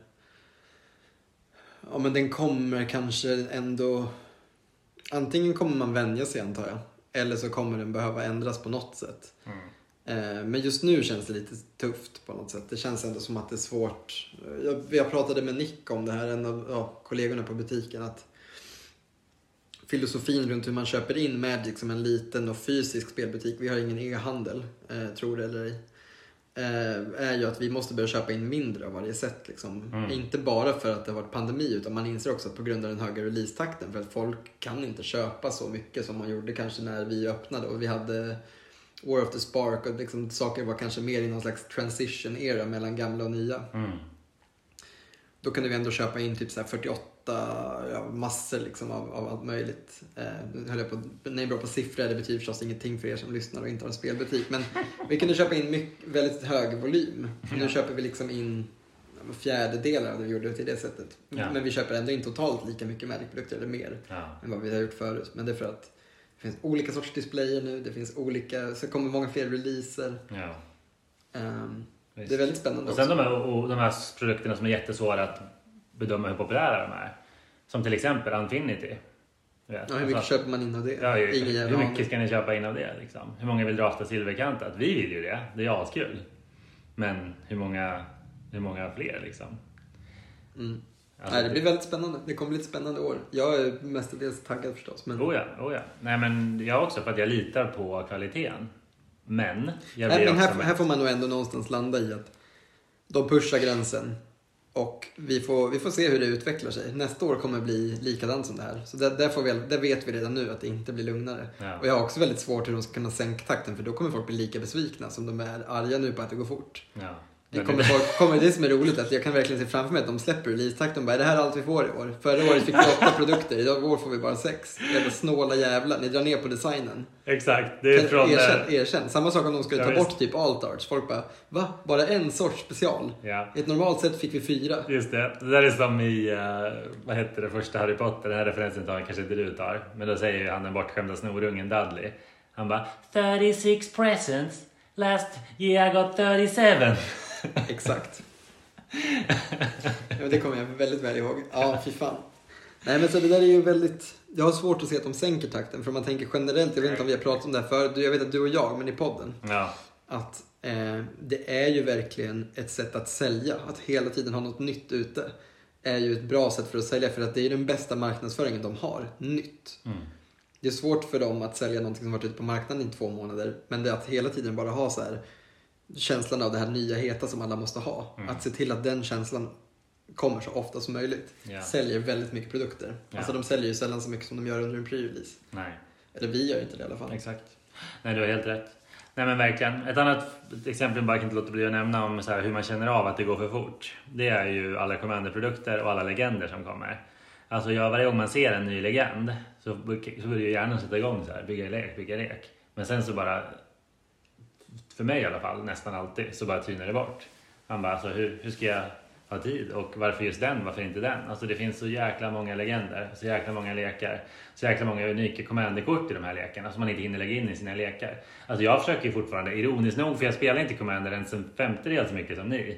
Ja, men den kommer kanske ändå... Antingen kommer man vänja sig antar jag. Eller så kommer den behöva ändras på något sätt. Mm. Eh, Men just nu känns det lite tufft på något sätt. Det känns ändå som att det är svårt. Jag, jag pratade med Nick om det här, en av ja, kollegorna på butiken. att Filosofin runt hur man köper in Magic som en liten och fysisk spelbutik, vi har ingen e-handel, eh, tror det eller ej. Eh, är ju att vi måste börja köpa in mindre av varje sätt. Liksom. Mm. Inte bara för att det har varit pandemi utan man inser också att på grund av den höga releasetakten för att folk kan inte köpa så mycket som man gjorde kanske när vi öppnade och vi hade War of the Spark och liksom, saker var kanske mer i någon slags transition era mellan gamla och nya. Mm. Då kunde vi ändå köpa in typ så här 48 ja, massor liksom av, av allt möjligt. Eh, nu höll jag på, är bra på siffror, det betyder förstås ingenting för er som lyssnar och inte har en spelbutik. Men [LAUGHS] vi kunde köpa in mycket, väldigt hög volym. Nu Ja. köper vi liksom in fjärdedelar av det vi gjorde till det sättet. Ja. Men vi köper ändå in totalt lika mycket Magic-produkter eller mer Ja. än vad vi har gjort förut. Men det är för att det finns olika sorts displayer nu, det finns olika, så kommer många fler releaser. Ja. Visst. det är väldigt spännande Och sen också. de här, och de här produkterna som är jättesvåra att bedöma hur populära de är. Som till exempel vet. Ja, hur mycket Alltså, köper man in av det? Ja, hur, hur mycket ska ni köpa in av det? Liksom? Hur många vill drafta silverkantat? Vi vill ju det. Det är askul. Men hur många, hur många fler liksom? Mm. Alltså, Nej, det blir väldigt spännande. Det kommer bli ett spännande år. Jag är mestadels taggad förstås. Men... Oh ja, oh ja. Nej men jag också för att jag litar på kvaliteten. Men jag Nej, blir men också här, här får man nog ändå någonstans landa i att de pushar gränsen. Och vi får, vi får se hur det utvecklar sig. Nästa år kommer bli likadant som det här. Så där, där, får vi, där vet vi redan nu att det inte blir lugnare. Ja. Och jag har också väldigt svårt hur de ska kunna sänka takten för då kommer folk bli lika besvikna som de är arga nu på att det går fort. Ja. Det kommer, folk, kommer det som är roligt att jag kan verkligen se framför mig att de släpper releasetakten och bara, är det här allt vi får i år? Förra året fick vi åtta [LAUGHS] produkter, idag år får vi bara sex. Jävla snåla jävlar, ni drar ner på designen. Exakt, det är från... erkänn, eh, erkänn. Samma sak om de skulle Ja, ta visst. bort typ alt arts. Folk bara, va? Bara en sorts special? Ja, I ett normalt sätt fick vi fyra. just det. Det där är som i, eh, vad heter det, första Harry Potter. Den här referensen tar kanske inte du tar. Men då säger ju han den bortskämda snorungen Dudley. Han bara 36 presents. Last year I got 37. [LAUGHS] Exakt. [LAUGHS] ja, det kommer jag väldigt väl ihåg. Ja, fy fan. Nej men så det där är ju väldigt, jag har svårt att se att de sänker takten för om man tänker generellt, jag vet inte om vi har pratat om det här förut, jag vet att du och jag, men i podden, Ja, att eh, det är ju verkligen ett sätt att sälja, att hela tiden ha något nytt ute är ju ett bra sätt för att sälja för att det är den bästa marknadsföringen de har, nytt. mm. Det är svårt för dem att sälja någonting som varit ute på marknaden i två månader. Men det att hela tiden bara ha så här känslan av det här nya heta som alla måste ha. Mm. Att se till att den känslan kommer så ofta som möjligt. Ja. Säljer väldigt mycket produkter. Ja. Alltså de säljer ju sällan så mycket som de gör under en pre-release. nej. Eller vi gör inte det i alla fall. Exakt. Nej, du har helt rätt. Nej, men verkligen. Ett annat exempel jag bara kan inte låta bli att nämna om så här, hur man känner av att det går för fort. Det är ju alla Commander-produkter och alla legender som kommer. Alltså jag, varje gång man ser en ny legend så, så börjar ju hjärnan sätta igång så här, bygga lek, bygga lek. Men sen så bara, för mig i alla fall, nästan alltid, så bara tynar det bort. Man bara, alltså hur, hur ska jag ha tid? Och varför just den? Varför inte den? Alltså det finns så jäkla många legender, så jäkla många lekar, så jäkla många unika commanderkort i de här lekarna som man inte hinner lägga in i sina lekar. Alltså jag försöker ju fortfarande, ironiskt nog, för jag spelar inte commander ens en femtedel så mycket som ni.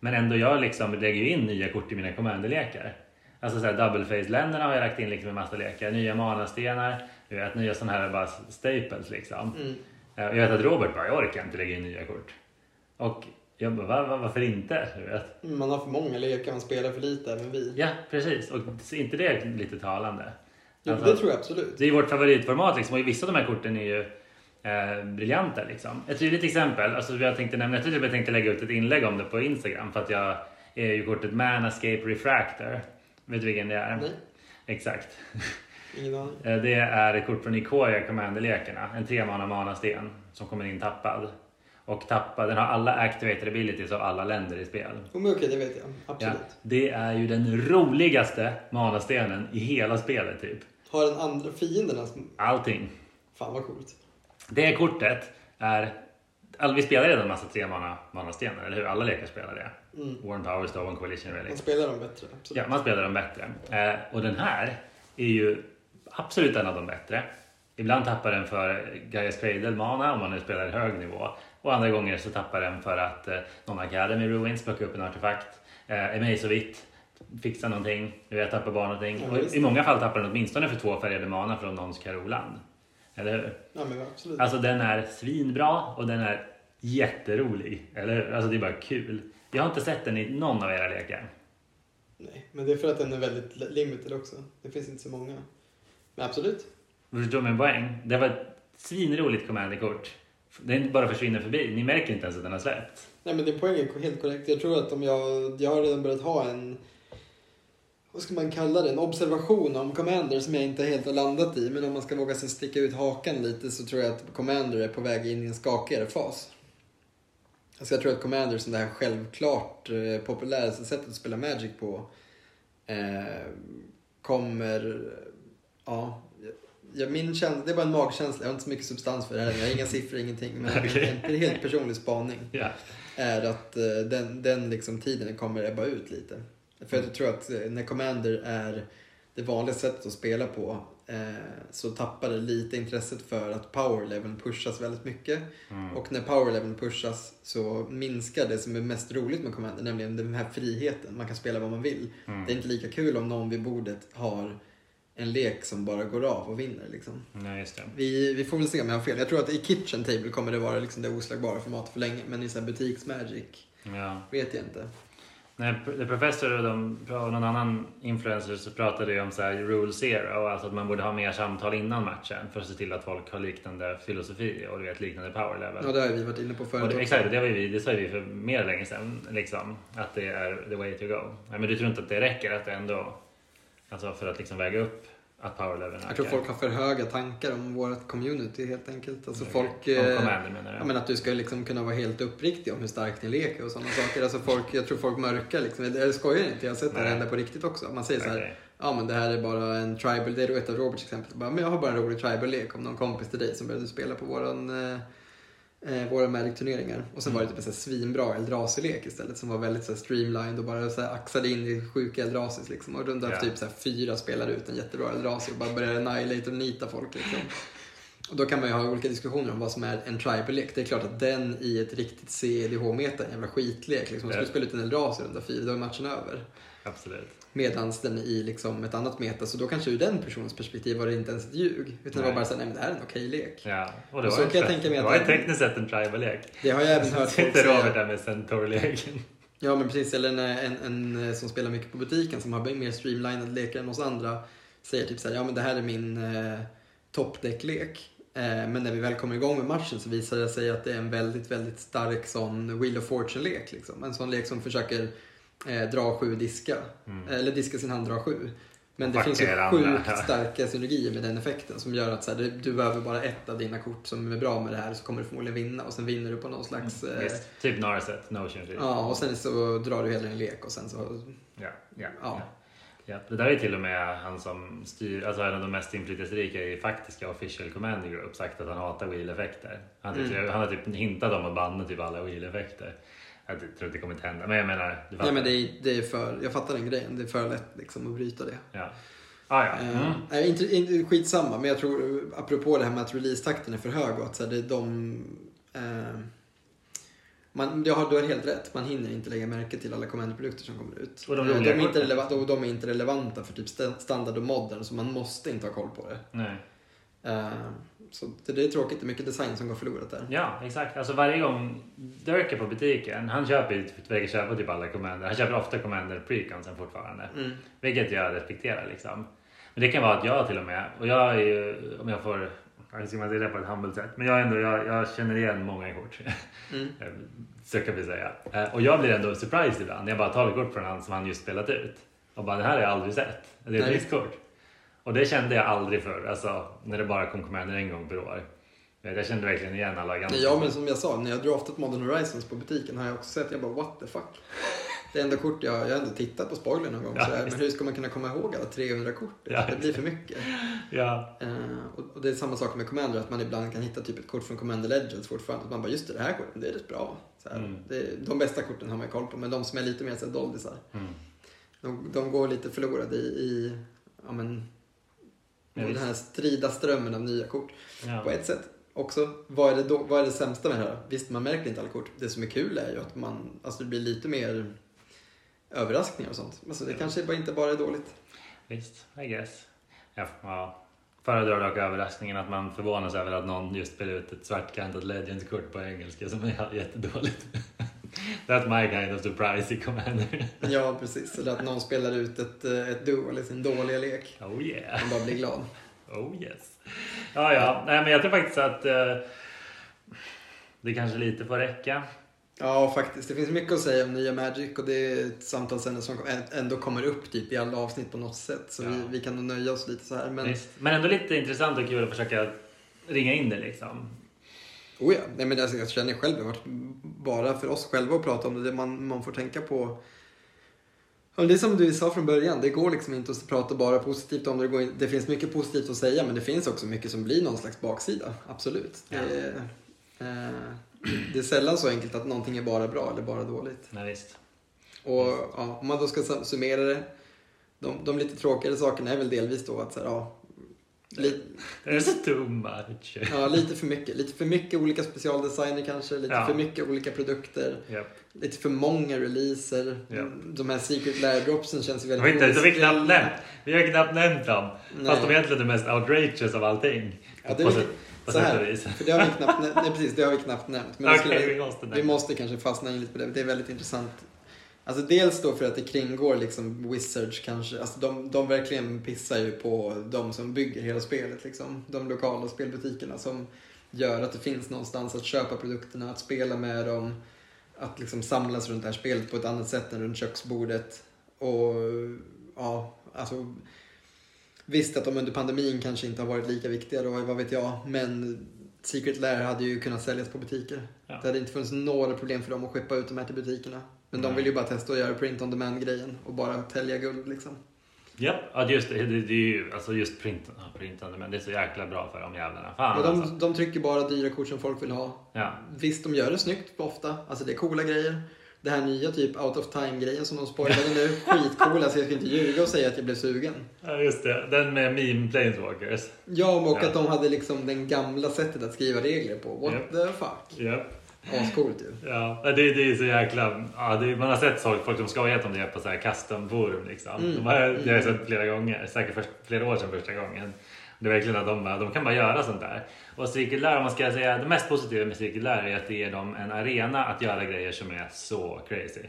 Men ändå jag liksom lägger ju in nya kort i mina commanderlekar. Alltså såhär double face-länderna har jag lagt in liksom en massa lekar. Nya manastenar, du vet, nya sådana här bara staples liksom. Mm. Eh, Jag vet att Robert bara, jag orkar inte lägga in nya kort. Och jag bara, va, va, varför inte? Du vet. Man har för många lekar, man spelar för lite, även vi. Ja, precis. Och är inte det lite talande? Jo, Alltså, det tror jag absolut. det är vårt favoritformat liksom, och vissa av de här korten är ju eh, briljanta. Liksom. Ett tydligt exempel, alltså, jag tänkte nämna, jag tror typ jag tänkte lägga ut ett inlägg om det på Instagram för att jag är ju kortet Manascape Refractor. Vet du vilken det är? Nej, Exakt. Eh, Det är ett kort från Ikoria Commander-lekarna. En tre mana mana-sten som kommer in tappad. Och tappad, den har alla activated abilities av alla länder i spel. Men okej, det vet jag. Ja, Absolut. det är ju den roligaste manastenen i hela spelet typ. Har den andra fienderna som... Allting. Fan vad coolt. Det kortet är... All, vi spelar redan en massa tre mana, manastenar, eller hur? Alla lekar spelar det. Mm. Warren Power, Stolen Coalition Relic. Man spelar dem bättre. Absolut. Ja, man spelar dem bättre. Eh, och den här är ju absolut en av de bättre. Ibland tappar den för Gaias Cradle-mana om man nu spelar hög nivå. Och andra gånger så tappar den för att eh, någon Academy Ruins plockar upp en artefakt. Eh, Emazovitt fixar någonting. Du vet, tappar bara någonting. Ja, och. I många fall tappar den åtminstone för två färgade mana från någons Karoland. Eller hur? Ja, men absolut. Alltså den är svinbra och den är jätterolig. Eller hur? Alltså det är bara kul. Jag har inte sett den i någon av era lekar. Nej, men det är för att den är väldigt li- limited också. Det finns inte så många. Absolut. Förstår du min poäng? Det var ett svinroligt commanderkort. Den bara försvinner förbi. Ni märker inte ens att den har släppts. Nej, men din poäng är helt korrekt. Jag tror att om jag, jag har redan börjat ha en, vad ska man kalla det, en observation om Commander som jag inte helt har landat i. Men om man ska våga sig sticka ut hakan lite så tror jag att Commander är på väg in i en skakigare fas. Alltså jag tror att Commander som det här självklart eh, populäraste sättet att spela Magic på eh, kommer, ja, jag, min känsla, det är bara en magkänsla, jag har inte så mycket substans för det här, jag har inga siffror, ingenting, men [LAUGHS] Okej. en helt personlig spaning Ja. är att eh, den, den liksom tiden kommer ebba ut lite. För jag tror att eh, när Commander är det vanliga sättet att spela på eh, så tappar det lite intresset för att power leveln pushas väldigt mycket. Mm. Och när power leveln pushas så minskar det som är mest roligt med Commander, nämligen den här friheten. Man kan spela vad man vill. Mm. Det är inte lika kul om någon vid bordet har en lek som bara går av och vinner. Liksom. Nej, just det. Vi, vi får väl se om jag har fel. Jag tror att i Kitchen Table kommer det vara liksom det oslagbara formatet för länge. Men i så här butiks-magic Ja. vet jag inte. När The Professor och, de, och någon annan influencer så pratade ju om så rule zero, alltså att man borde ha mer samtal innan matchen för att se till att folk har liknande filosofi och du vet, liknande power level. Ja, det har vi varit inne på förut det, exakt, det, var vi, det sa vi för mer länge sedan. Liksom, att det är the way to go. Nej, men du tror inte att det räcker att det ändå, alltså för att liksom väga upp att power leveln Jag tror folk har för höga tankar om vårt community helt enkelt. Alltså folk... Om eh, commander menar du? Ja, men att du ska liksom kunna vara helt uppriktig om hur stark din lek är och sådana saker. Alltså folk, jag tror folk mörkar liksom. Eller skojar inte, jag har sett det Nej. hända på riktigt också. Man säger så här, ja men det här är bara en tribal, det är ett av Roberts exempel. Bara, men jag har bara en rolig tribal-lek om någon kompis till dig som började spela på våran eh, eh, våra Magic-turneringar. Och sen var det typ en svinbra Eldrazi-lek istället som var väldigt så här streamlined och bara så här axade in i sjuka Eldrasis liksom. Och runt Ja. typ så här fyra spelade ut en jättebra Eldrazi och bara började annihilate och nita folk liksom. [LAUGHS] Och då kan man ju ha olika diskussioner om vad som är en tribal-lek. Det är klart att den i ett riktigt CEDH-meta är en jävla skitlek. Liksom. Man skulle Ja. spela ut en Eldrazi runda fyra, då är matchen över. Absolut. Medans den i liksom ett annat meta, så då kanske ur den personens perspektiv var det inte ens ett ljug. Utan det var bara såhär, nej men det här är en okej lek. Ja, och det Och var så kan jag tänka mig att det var ju tekniskt sett en tribal-lek. Det har jag även hört folk Sitter Robert säga. där med Centaur-leken. Ja men precis, eller en, en, en eh, som spelar mycket på butiken som har mer streamlined lekar än oss andra säger typ såhär, ja men det här är min eh, toppdäcklek. Eh, men när vi väl kommer igång med matchen så visar det sig att det är en väldigt, väldigt stark sån Wheel of Fortune-lek. Liksom. En sån lek som försöker eh, dra sju diska. Mm. Eller diska sin hand, dra sju. Men det finns ju sjukt [LAUGHS] starka synergier med den effekten som gör att så här, du, behöver bara ett av dina kort som är bra med det här så kommer du förmodligen vinna och sen vinner du på någon slags... Eh, Visst, typ Narset, Notion. Typ. ja, och sen så drar du hela din lek och sen så... Ja, ja, Ja. ja. Det där är till och med han som styr, alltså en av de mest inflytelserika i faktiska official commanding group sagt att han hatar wheel-effekter. Han, typ, Mm. han har typ hintat om att banna typ alla wheel-effekter. Jag tror inte det kommer att hända, men jag menar, du Nej fattar. men det är, det är för... Jag fattar den grejen. Det är för lätt liksom att bryta det. Ja. Ah, ja. Eh, Mm. nej, inte, inte, skitsamma, men jag tror apropå det här med att releasetakten är för hög och att så här, det är de... Eh, man, du, har, du har helt rätt, man hinner inte lägga märke till alla command-produkter som kommer ut. Och de roliga de, är inte relevanta, och de är inte relevanta för typ sta- standard och modern, så man måste inte ha koll på det. Nej. Eh, så det, är tråkigt, det är mycket design som går förlorat där. Ja, exakt. Alltså varje gång Dirk är på butiken, han köper ju, verkar köpa typ alla commander. Han köper ofta commander preconsen fortfarande. Mm. Vilket jag respekterar liksom. Men det kan vara att jag till och med, och jag är ju, om jag får, jag ska man säga det på ett humble sätt, men jag, ändå, jag, jag känner igen många kort. Mm. [LAUGHS] Så kan vi säga. Eh, Och jag blir ändå surprised ibland när jag bara tar ett kort från han som han just spelat ut. Och bara, det här har jag aldrig sett. Det är ett nytt kort. Och det kände jag aldrig förr, alltså när det bara kom commander en gång per år. Jag kände verkligen igen alla ganska Ja men som jag sa, när jag draftat Modern Horizons på butiken har jag också sett, jag bara what the fuck. Det enda kort jag, jag har ändå tittat på spoiler någon gång Ja, visst. men hur ska man kunna komma ihåg alla 300 kort? Ja, det blir för mycket. Ja, Eh, och, och det är samma sak med Commander, att man ibland kan hitta typ ett kort från Commander Legends fortfarande. Att man bara, just det, det här kortet, det är rätt bra. Så här, Mm. det, de bästa korten har man koll på, men de som är lite mer så här doldisar, mm. de, de går lite förlorade i, i ja men, Ja, och den här strida strömmen av nya kort. Ja. På ett sätt. Också, vad är, det då, vad är det sämsta med det här? Visst, man märker inte alla kort. Det som är kul är ju att man, alltså det blir lite mer överraskningar och sånt. Alltså det kanske bara inte bara är dåligt. Visst, I guess. Jag ja. föredrar dock överraskningen att man förvånas över att någon just spelar ut ett svartkantat Legends-kort på engelska som är jättedåligt. [LAUGHS] That's my kind of surprise i Commander. [LAUGHS] Ja, precis. Eller att någon spelar ut ett, eh, ett duo, eller sin dåliga lek. Oh yeah. Man bara blir glad. Oh yes. Ja, ja. Nej, men jag tror faktiskt att eh, det kanske lite får räcka. Ja, faktiskt. Det finns mycket att säga om nya Magic och det är ett samtalsämne som ändå kommer upp typ i alla avsnitt på något sätt. Så Ja. vi, vi kan nog nöja oss lite så här. Men, Visst. Men ändå lite intressant och kul att försöka ringa in det liksom. Oh ja, nej, men alltså, jag känner själv, det har varit bara för oss själva att prata om det. man, man får tänka på Ja, det är som du sa från början, det går liksom inte att prata bara positivt om det. Går in, det finns mycket positivt att säga men det finns också mycket som blir någon slags baksida. Absolut. Ja. Det, är, eh, det är sällan så enkelt att någonting är bara bra eller bara dåligt. Nej, visst. Och ja, om man då ska sum- summera det. De, de lite tråkigare sakerna är väl delvis då att så här, ja, li, Det är så too much. ja, lite för mycket. Lite för mycket olika specialdesigner kanske, lite Ja. för mycket olika produkter. Japp. Lite för många releaser. Ja. De här Secret Lair dropsen känns ju Vi väldigt inte, vi knappt nämnt. Vi har knappt nämnt dem. Nej. Fast de är egentligen det mest outrageous av allting. Ja, det är på så här. För det har vi knappt, nej, precis, det har vi knappt nämnt. Men [LAUGHS] Okej, skulle- vi måste vi måste kanske fastna in lite på det. Det är väldigt intressant. Alltså dels då för att det kringgår liksom Wizards kanske. Alltså de, de verkligen pissar ju på de som bygger hela spelet liksom. De lokala spelbutikerna som gör att det finns någonstans att köpa produkterna, att spela med dem. Att liksom samlas runt det här spelet på ett annat sätt än runt köksbordet. Och ja, alltså Visst att de under pandemin kanske inte har varit lika viktiga då, vad vet jag. Men Secret Lair hade ju kunnat säljas på butiker. Ja. Det hade inte funnits några problem för dem att skeppa ut de här till butikerna. Men de vill ju bara testa att göra print on demand-grejen och bara tälja guld liksom. Japp, ja, just det. Det, det är ju alltså just print, ja, printande, men det är så jäkla bra för de jävlarna. Fan Och alltså. de, de trycker bara dyra kort som folk vill ha. Ja. Visst, de gör det snyggt ofta. Alltså det är coola grejer. Det här nya typ out of time-grejen som de spoilade nu. [LAUGHS] Skitcoola, så jag ska inte ljuga och säga att jag blev sugen. ja, just det. Den med meme planeswalkers. Ja, och Ja. att de hade liksom den gamla sättet att skriva regler på. What Japp. the fuck? Japp. Ascoolt ju. Ja, det, det är så jäkla... Ja, det, man har sett folk, folk som skojat om det på så här custom-forum. Liksom. Mm. De har, det har jag Mm. sett flera gånger, säkert för, flera år sedan första gången. Det är verkligen att de, de kan bara göra sånt där. Och cirkulär, om man ska säga det mest positiva med cirkulär är att det ger dem en arena att göra grejer som är så crazy.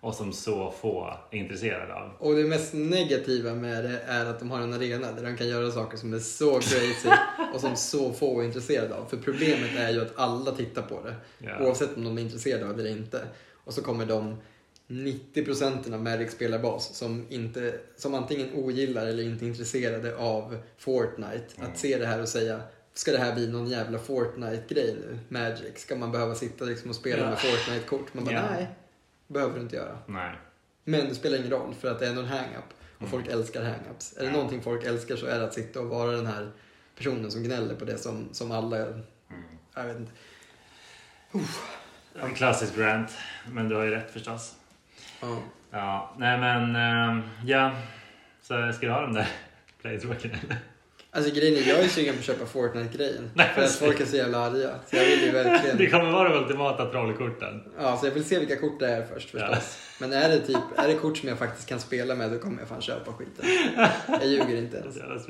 Och som så få är intresserade av. Och det mest negativa med det är att de har en arena där de kan göra saker som är så crazy [LAUGHS] och som så få är intresserade av. För problemet är ju att alla tittar på det. Ja. Oavsett om de är intresserade av det eller inte. Och så kommer de 90% av Magic spelarbas som, inte, som antingen ogillar eller inte är intresserade av Fortnite. Mm. Att se det här och säga Ska det här bli någon jävla Fortnite-grej nu? Magic? Ska man behöva sitta liksom och spela Ja. med Fortnite-kort? Man bara Ja. nej, behöver du inte göra. Nej. Men det spelar ingen roll för att det är ändå en hang-up. Och folk älskar hang-ups. Är det någonting folk älskar så är det att sitta och vara den här personen som gnäller på det som, som alla... Mm. Jag vet inte. En klassisk rant, men du har ju rätt förstås. Ja. Ja, nej men ehm, ja. Så ska du ha den där [LAUGHS] planeswalkern eller? Alltså grejen är, jag är sugen på att köpa Fortnite-grejen. För att folk är så jävla arga. Så jag vill ju [LAUGHS] Det verkligen... kommer vara de ultimata trollkorten. Ja, så jag vill se vilka kort det är först förstås. Men är det typ, är det kort som jag faktiskt kan spela med då kommer jag fan köpa skiten. Jag ljuger inte [LAUGHS] Det ens.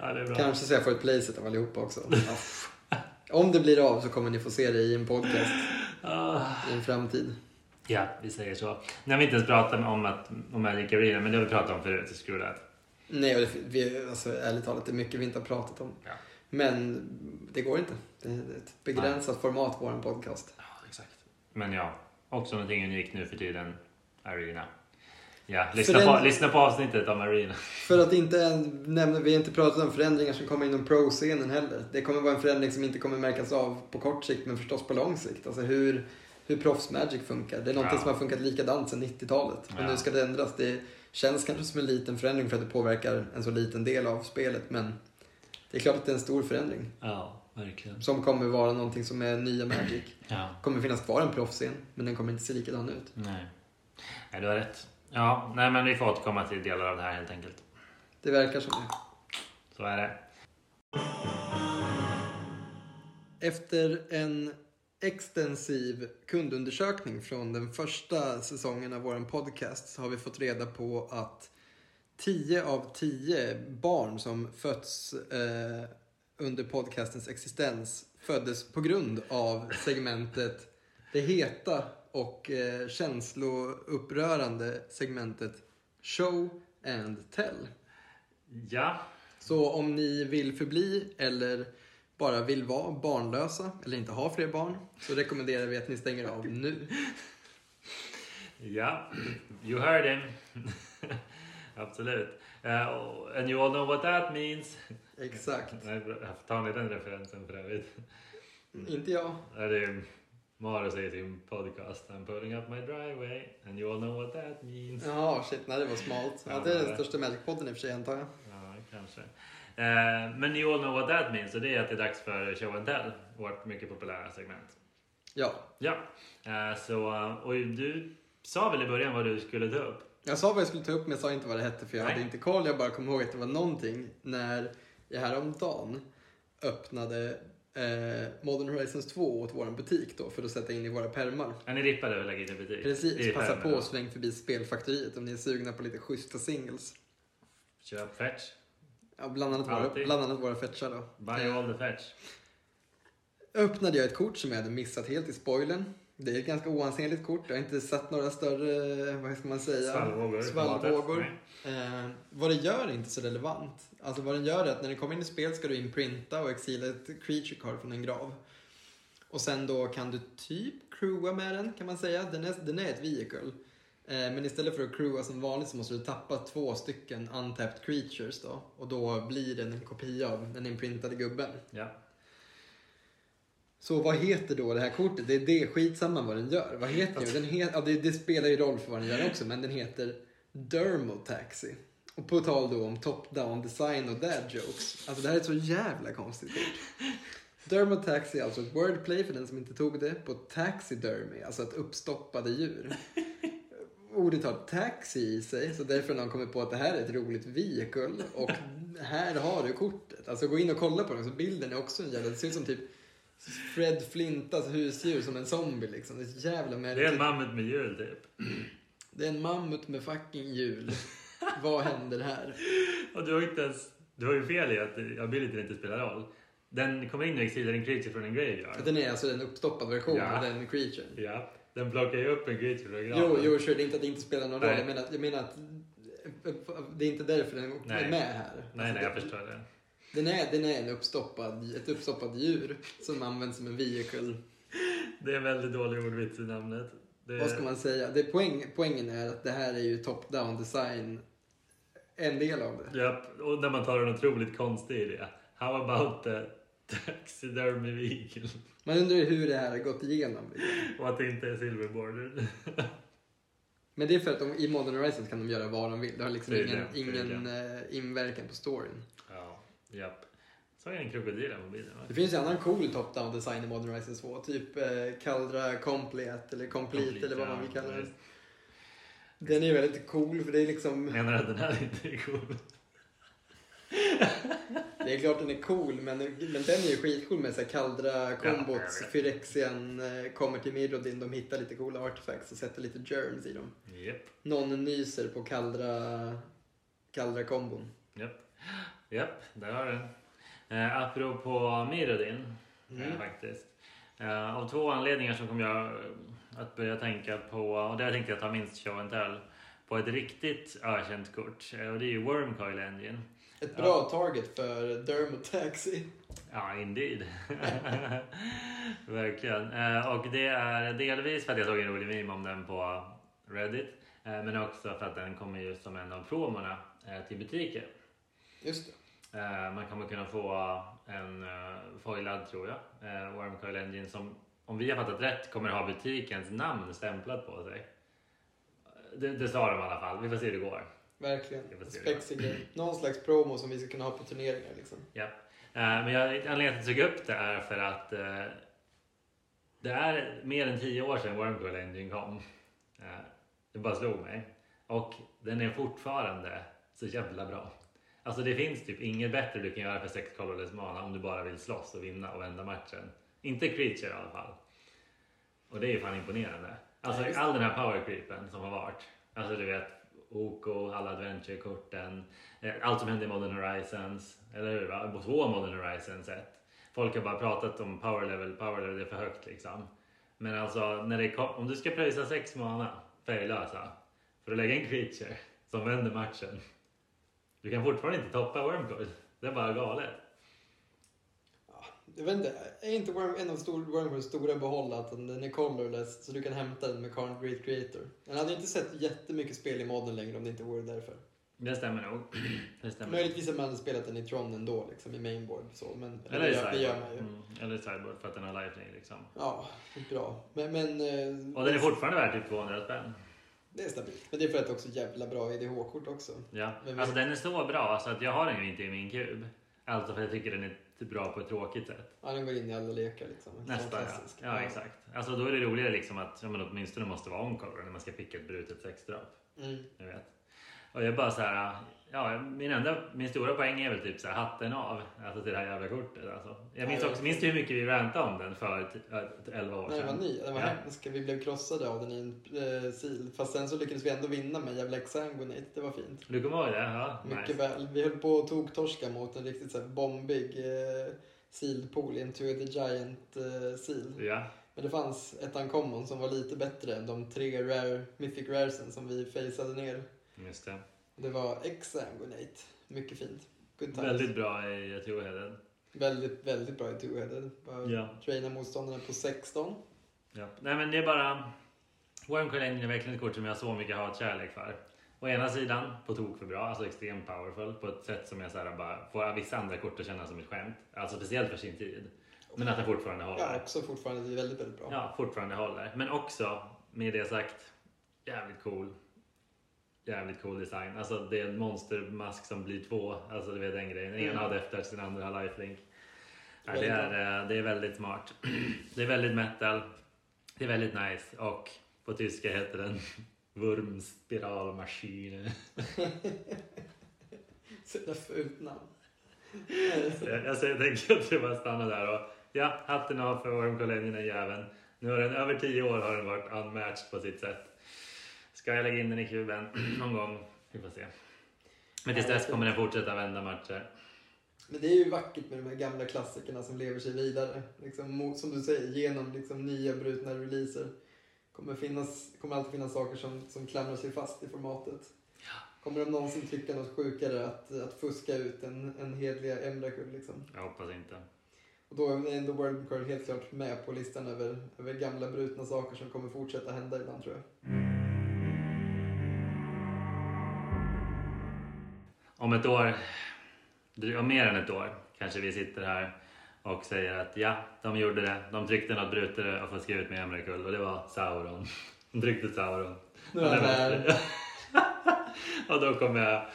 Ja, det är bra. Kanske så jag får ett playset av allihopa också. Ja. Om det blir av så kommer ni få se det i en podcast Ah. i en framtid. Ja, vi säger så. Nu har vi inte ens pratat om, att, om Magic Arena, men det har vi pratat om förut. Så screw that. Nej, och det, vi, alltså, ärligt talat, det är mycket vi inte har pratat om. Ja. Men det går inte. Det är ett begränsat format, vår podcast. Ja, exakt. Men ja, också någonting unikt nu för tiden. Arena. Ja, lyssna, Föränd- på, lyssna på avsnittet om Arena. För att inte nämna, vi har inte pratat om förändringar som kommer inom pro-scenen heller. Det kommer vara en förändring som inte kommer märkas av på kort sikt, men förstås på lång sikt. Alltså hur, hur proffs-magic funkar. Det är någonting Ja. som har funkat likadant sedan 90-talet. Och Ja. nu ska det ändras. Det känns kanske som en liten förändring för att det påverkar en så liten del av spelet, men det är klart att det är en stor förändring. Ja, verkligen. Som kommer vara någonting som är nya Magic. [CLEARS THROAT] Ja, kommer finnas kvar en proffsscen, men den kommer inte se likadan ut. nej. Nej, du har rätt. Ja, nej men vi får återkomma till delar av det här helt enkelt. Det verkar som det. Så är det. Efter en extensiv kundundersökning från den första säsongen av vår podcast så har vi fått reda på att 10 av 10 barn som fötts eh, under podcastens existens föddes på grund av segmentet det heta och eh, känsloupprörande segmentet Show and Tell. Ja, Så om ni vill förbli eller bara vill vara barnlösa eller inte ha fler barn så rekommenderar vi att ni stänger av nu. ja. You heard him. [LAUGHS] Absolut. Uh, and you all know what that means. Exakt. Tar ni den referensen för övrigt? Inte jag. Ja, Det är Maro säger i sin podcast I'm pulling up my driveway and you all know what that means. Jaha, shit, nej det var smalt. Ja, det är den största Magic-podden i och för sig antar jag. Ja, kanske. Eh, men you all know what that means och det är att det är dags för show and tell, vårt mycket populära segment. Ja, Ja, eh, så och du sa väl i början vad du skulle ta upp? jag sa vad jag skulle ta upp men jag sa inte vad det hette för jag Nej. hade inte koll. Jag bara kom ihåg att det var någonting när jag häromdagen öppnade eh, Modern Horizons 2 åt vår butik då för att sätta in i våra pärmar. Ja, ni rippade och lägger in i butik? Precis, passa på och sväng förbi Spelfaktoriet om ni är sugna på lite schyssta singles. Köp fetch. Ja, bland annat våra, bland annat våra fetchar då. Buy all the fetch. öppnade jag ett kort som jag hade missat helt i spoilern. Det är ett ganska oansenligt kort. Jag har inte sett några större, vad ska man säga? Svallvågor. Svallvågor. Eh, vad det gör är inte så relevant. Alltså vad den gör är att när den kommer in i spel ska du inprinta och exila ett creature card från en grav. Och sen då kan du typ crewa med den kan man säga. Den är, den är ett vehicle. Eh, men istället för att crewa som vanligt så måste du tappa två stycken untapped creatures då. Och då blir den en kopia av den inprintade gubben. Ja. Så vad heter då det här kortet? Det är det, skitsamma vad den gör. Vad heter den? den het, ja, det, det spelar ju roll för vad den gör också, men den heter Dermotaxi. Och på tal då om top-down design och dad jokes. Alltså det här är ett så jävla konstigt kort. Dermotaxi är alltså ett wordplay för den som inte tog det på taxidermy, alltså ett uppstoppade djur. Ordet har taxi i sig, så därför har någon kommit på att det här är ett roligt vehicle och [LAUGHS] här har du kortet. Alltså gå in och kolla på den, så bilden är också en jävla, det ser ut som typ Fred Flintas husdjur som en zombie liksom. Det är jävla Det är märkligt. en mammut med hjul typ. [CLEARS THROAT] Det är en mammut med fucking hjul. [LAUGHS] Vad händer här? Och du har inte ens... Du har ju fel i att abilityn inte spelar roll. Den kommer in och exilar en creature från en graveyard. Den är alltså en uppstoppad version Ja. av den creaturen. Ja, den plockar ju upp en från Jo, jo, sure, det är inte att det inte spelar någon roll. Nej. Jag menar, jag menar att det är inte därför den Nej. är med här. Nej, Alltså, nej, jag det- förstår det. Den är, den är en uppstoppad, ett uppstoppat djur som används som en vehicle. Det är en väldigt dålig ordvits i namnet. Det... Vad ska man säga? Det poäng, poängen är att det här är ju top-down design. En del av det. Japp, och när man tar en otroligt konstig idé. How about the taxidermy? Man undrar hur det här har gått igenom. Liksom. Och att det inte är silverborder. Men det är för att de, i Modern Horizons kan de göra vad de vill. Det har liksom Det ingen, det, det ingen eh, inverkan på storyn. ja, japp. Så är en krokodil på bilen va? Det finns ju annan cool top-down design i Modern Horizons 2. Typ eh, Kaldra Complete eller Complete, eller vad man vill kalla visst. Den är ju väldigt cool för det är liksom... Menar du att den här inte är cool? [LAUGHS] Det är klart den är cool men, men den är ju skitcool med så här Kaldra kombots. vet. Phyrexian eh, kommer till Mirrodin. De hittar lite coola artifacts och sätter lite germs i dem. Japp, Någon nyser på Kaldra, Kaldra kombon. japp. Japp, där har du. Eh, apropå Mirrodin, Mm. eh, faktiskt. Eh, av två anledningar så kommer jag eh, att börja tänka på, och där tänkte jag ta minst show and tell, på ett riktigt ökänt kort. Eh, och det är ju Wormcoil Engine. Ett bra target för Dermotaxi. Ja, indeed. [LAUGHS] Verkligen. Eh, och det är delvis för att jag såg en rolig meme om den på Reddit. Eh, men också för att den kommer just som en av promorna eh, till butiker. Just det. Man kommer kunna få en foilad, tror jag, eh, Wormcoil Engine som, om vi har fattat rätt, kommer ha butikens namn stämplat på sig. Det, det sa de i alla fall. Vi får se hur det går. Verkligen. Spexig grej. Någon slags promo som vi ska kunna ha på turneringar liksom. Ja. Eh, Men jag, anledningen till att jag tog upp det är för att eh, det är mer än tio år sedan Wormcoil Engine kom. Eh, det bara slog mig. Och den är fortfarande så jävla bra. Alltså det finns typ inget bättre du kan göra för sex colorless mana om du bara vill slåss och vinna och vända matchen. Inte creature i alla fall. Och det är ju fan imponerande. Alltså all den här power creepen som har varit. Alltså du vet OK, alla adventure-korten, eh, allt som hände i Modern Horizons, eller hur? Va? På två Modern Horizons ett. Folk har bara pratat om power level, power level är för högt liksom. Men alltså när det kom, om du ska pröjsa sex mana färglösa alltså. för att lägga en creature som vänder matchen. Du kan fortfarande inte toppa Wormcoil. Det är bara galet. Jag vet inte, är inte Worm, en av stor, Wormcoils stora behåll att den är colorless så du kan hämta den med Current Great Creator? Den hade inte sett jättemycket spel i modden längre om det inte vore därför. Det stämmer nog. [CLEARS THROAT] Det stämmer. Möjligtvis att man hade spelat den i Tron ändå, liksom i mainboard så, men Eller i det, gör, det gör sideboard. man ju. Mm. Eller i sideboard för att den har lifelink liksom. Ja, bra. Men, men eh, Och den är fortfarande värd typ 200 spänn. det är stabilt. Men det är för att det också jävla bra EDH-kort också. Ja. Men- Alltså den är så bra så att jag har den ju inte i min kub. Alltså för jag tycker den är bra på ett tråkigt sätt. Ja, den går in i alla lekar liksom. Nästan ja. Ja exakt. Alltså då är det roligare liksom att ja, men åtminstone måste vara on-cover när man ska picka ett brutet sexdrap. Mm. Jag vet. Och jag bara så här, ja, min, enda, min stora poäng är väl typ så här, hatten av alltså till det här jävla kortet. Alltså. Jag minns också, minns du hur mycket vi rantade om den för t- äh, 11 år Nej, den var sedan? ny. Den var Ja. hemsk. Vi blev krossade av den i en eh, sil. Fast sen så lyckades vi ändå vinna med en jävla Exanguinate. Det var fint. Du kommer ihåg det? Ja, Mycket nice. väl. Vi höll på att tog-torska mot en riktigt så här bombig eh, sealpool i en Two the Giant eh, seal. Ja, Men det fanns ett uncommon som var lite bättre än de tre rare, mythic raresen som vi faceade ner. Just det. Det var Exanguinate. Mycket fint. Good times. Väldigt bra i Two-headed. väldigt, väldigt bra i two-headed. Bara Ja. Traina motståndarna på 16. Ja. Nej men det är bara... Wormcoil Engine är verkligen ett kort som jag har så mycket hatkärlek för. Å ena sidan på tok för bra, alltså extremt powerful på ett sätt som jag så här bara får vissa andra kort att kännas som ett skämt. Alltså speciellt för sin tid. Men att den fortfarande håller. Ja, också fortfarande väldigt, väldigt bra. Ja, fortfarande håller. Men också, med det sagt, jävligt cool. Jävligt cool design. Alltså det är en monstermask som blir två. Alltså du vet den grejen. Den ena Mm. Death Touch, den andra har lifelink. Ja, det, är, eh, det är väldigt smart. [CLEARS THROAT] Det är väldigt metal. Det är väldigt nice. Och på tyska heter den [LAUGHS] Wurmspiralmaschine. [LAUGHS] Så jävla fult namn. Så [LAUGHS] jag, jag säger- tänker att jag bara stannar där och ja, hatten av för den jäveln. Nu har den över tio år har den varit unmatched på sitt sätt. Ska jag lägga in den i kuben [CLEARS THROAT] någon gång? Vi får se. Men tills dess kommer den fortsätta vända matcher. Men det är ju vackert med de här gamla klassikerna som lever sig vidare. Liksom, mot- som du säger, genom liksom, nya brutna releaser. Kommer, finnas, kommer alltid finnas saker som, som klamrar sig fast i formatet. Kommer de någonsin tycka något sjukare att, att fuska ut en, en hedliga Emrakul liksom? Jag hoppas inte. Och då är ändå World Curl helt klart med på listan över, över gamla brutna saker som kommer fortsätta hända ibland tror jag. Om ett år, om mer än ett år, kanske vi sitter här och säger att ja, de gjorde det. De tryckte något brutare och fuskade ut med Emrakul och det var Sauron. [LAUGHS] De tryckte Sauron. Nu är här. [LAUGHS] och då kommer jag...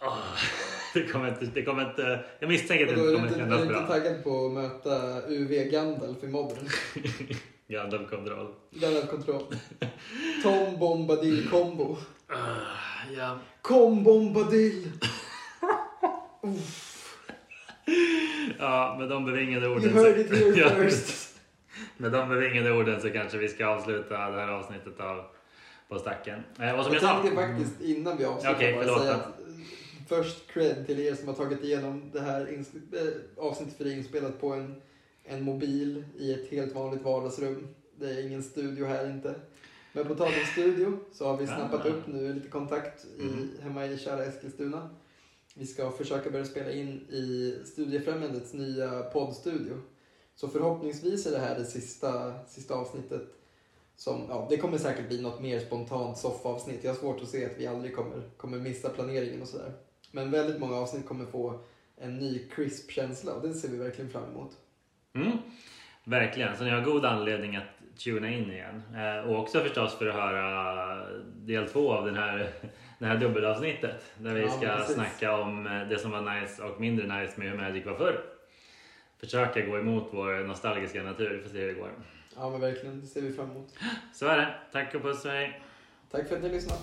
Åh, [LAUGHS] det, kommer inte, det kommer inte... Jag misstänker att det är inte kommer inte, är kännas du inte bra. taggad på att möta UV Gandalf i modden? Gandalf kontroll. Gandalf kontroll. Tom Bombadil combo. Ja. Kom Bombadil! [LAUGHS] ja, med de bevingade orden... You heard it here Ja, first. [LAUGHS] Med de bevingade orden så kanske vi ska avsluta det här avsnittet av På stacken. Eh, som Jag jag, sa... tänkte faktiskt innan vi avslutar Okej, bara förlåt. säga att först cred till er som har tagit igenom det här eh, avsnittet för det inspelat på en, en mobil i ett helt vanligt vardagsrum. Det är ingen studio här inte. Men på tal om studio så har vi snappat upp nu lite kontakt i, Mhm. hemma i kära Eskilstuna. Vi ska försöka börja spela in i Studiefrämjandets nya poddstudio. Så förhoppningsvis är det här det sista, sista avsnittet som, ja, det kommer säkert bli något mer spontant soffavsnitt. Jag har svårt att se att vi aldrig kommer, kommer missa planeringen och sådär. Men väldigt många avsnitt kommer få en ny crisp känsla och det ser vi verkligen fram emot. Mm, verkligen, så ni har god anledning att tuna in igen. Eh, och också förstås för att höra del två av den här, [LAUGHS] det här dubbelavsnittet. Där vi Ja, ska precis. snacka om eh, det som var nice och mindre nice med hur Magic var förr. Försöka gå emot vår nostalgiska natur, vi får se hur det går. Ja men verkligen, det ser vi fram emot. [GASPS] Så är det. Tack och puss och hej! Tack för att ni har lyssnat.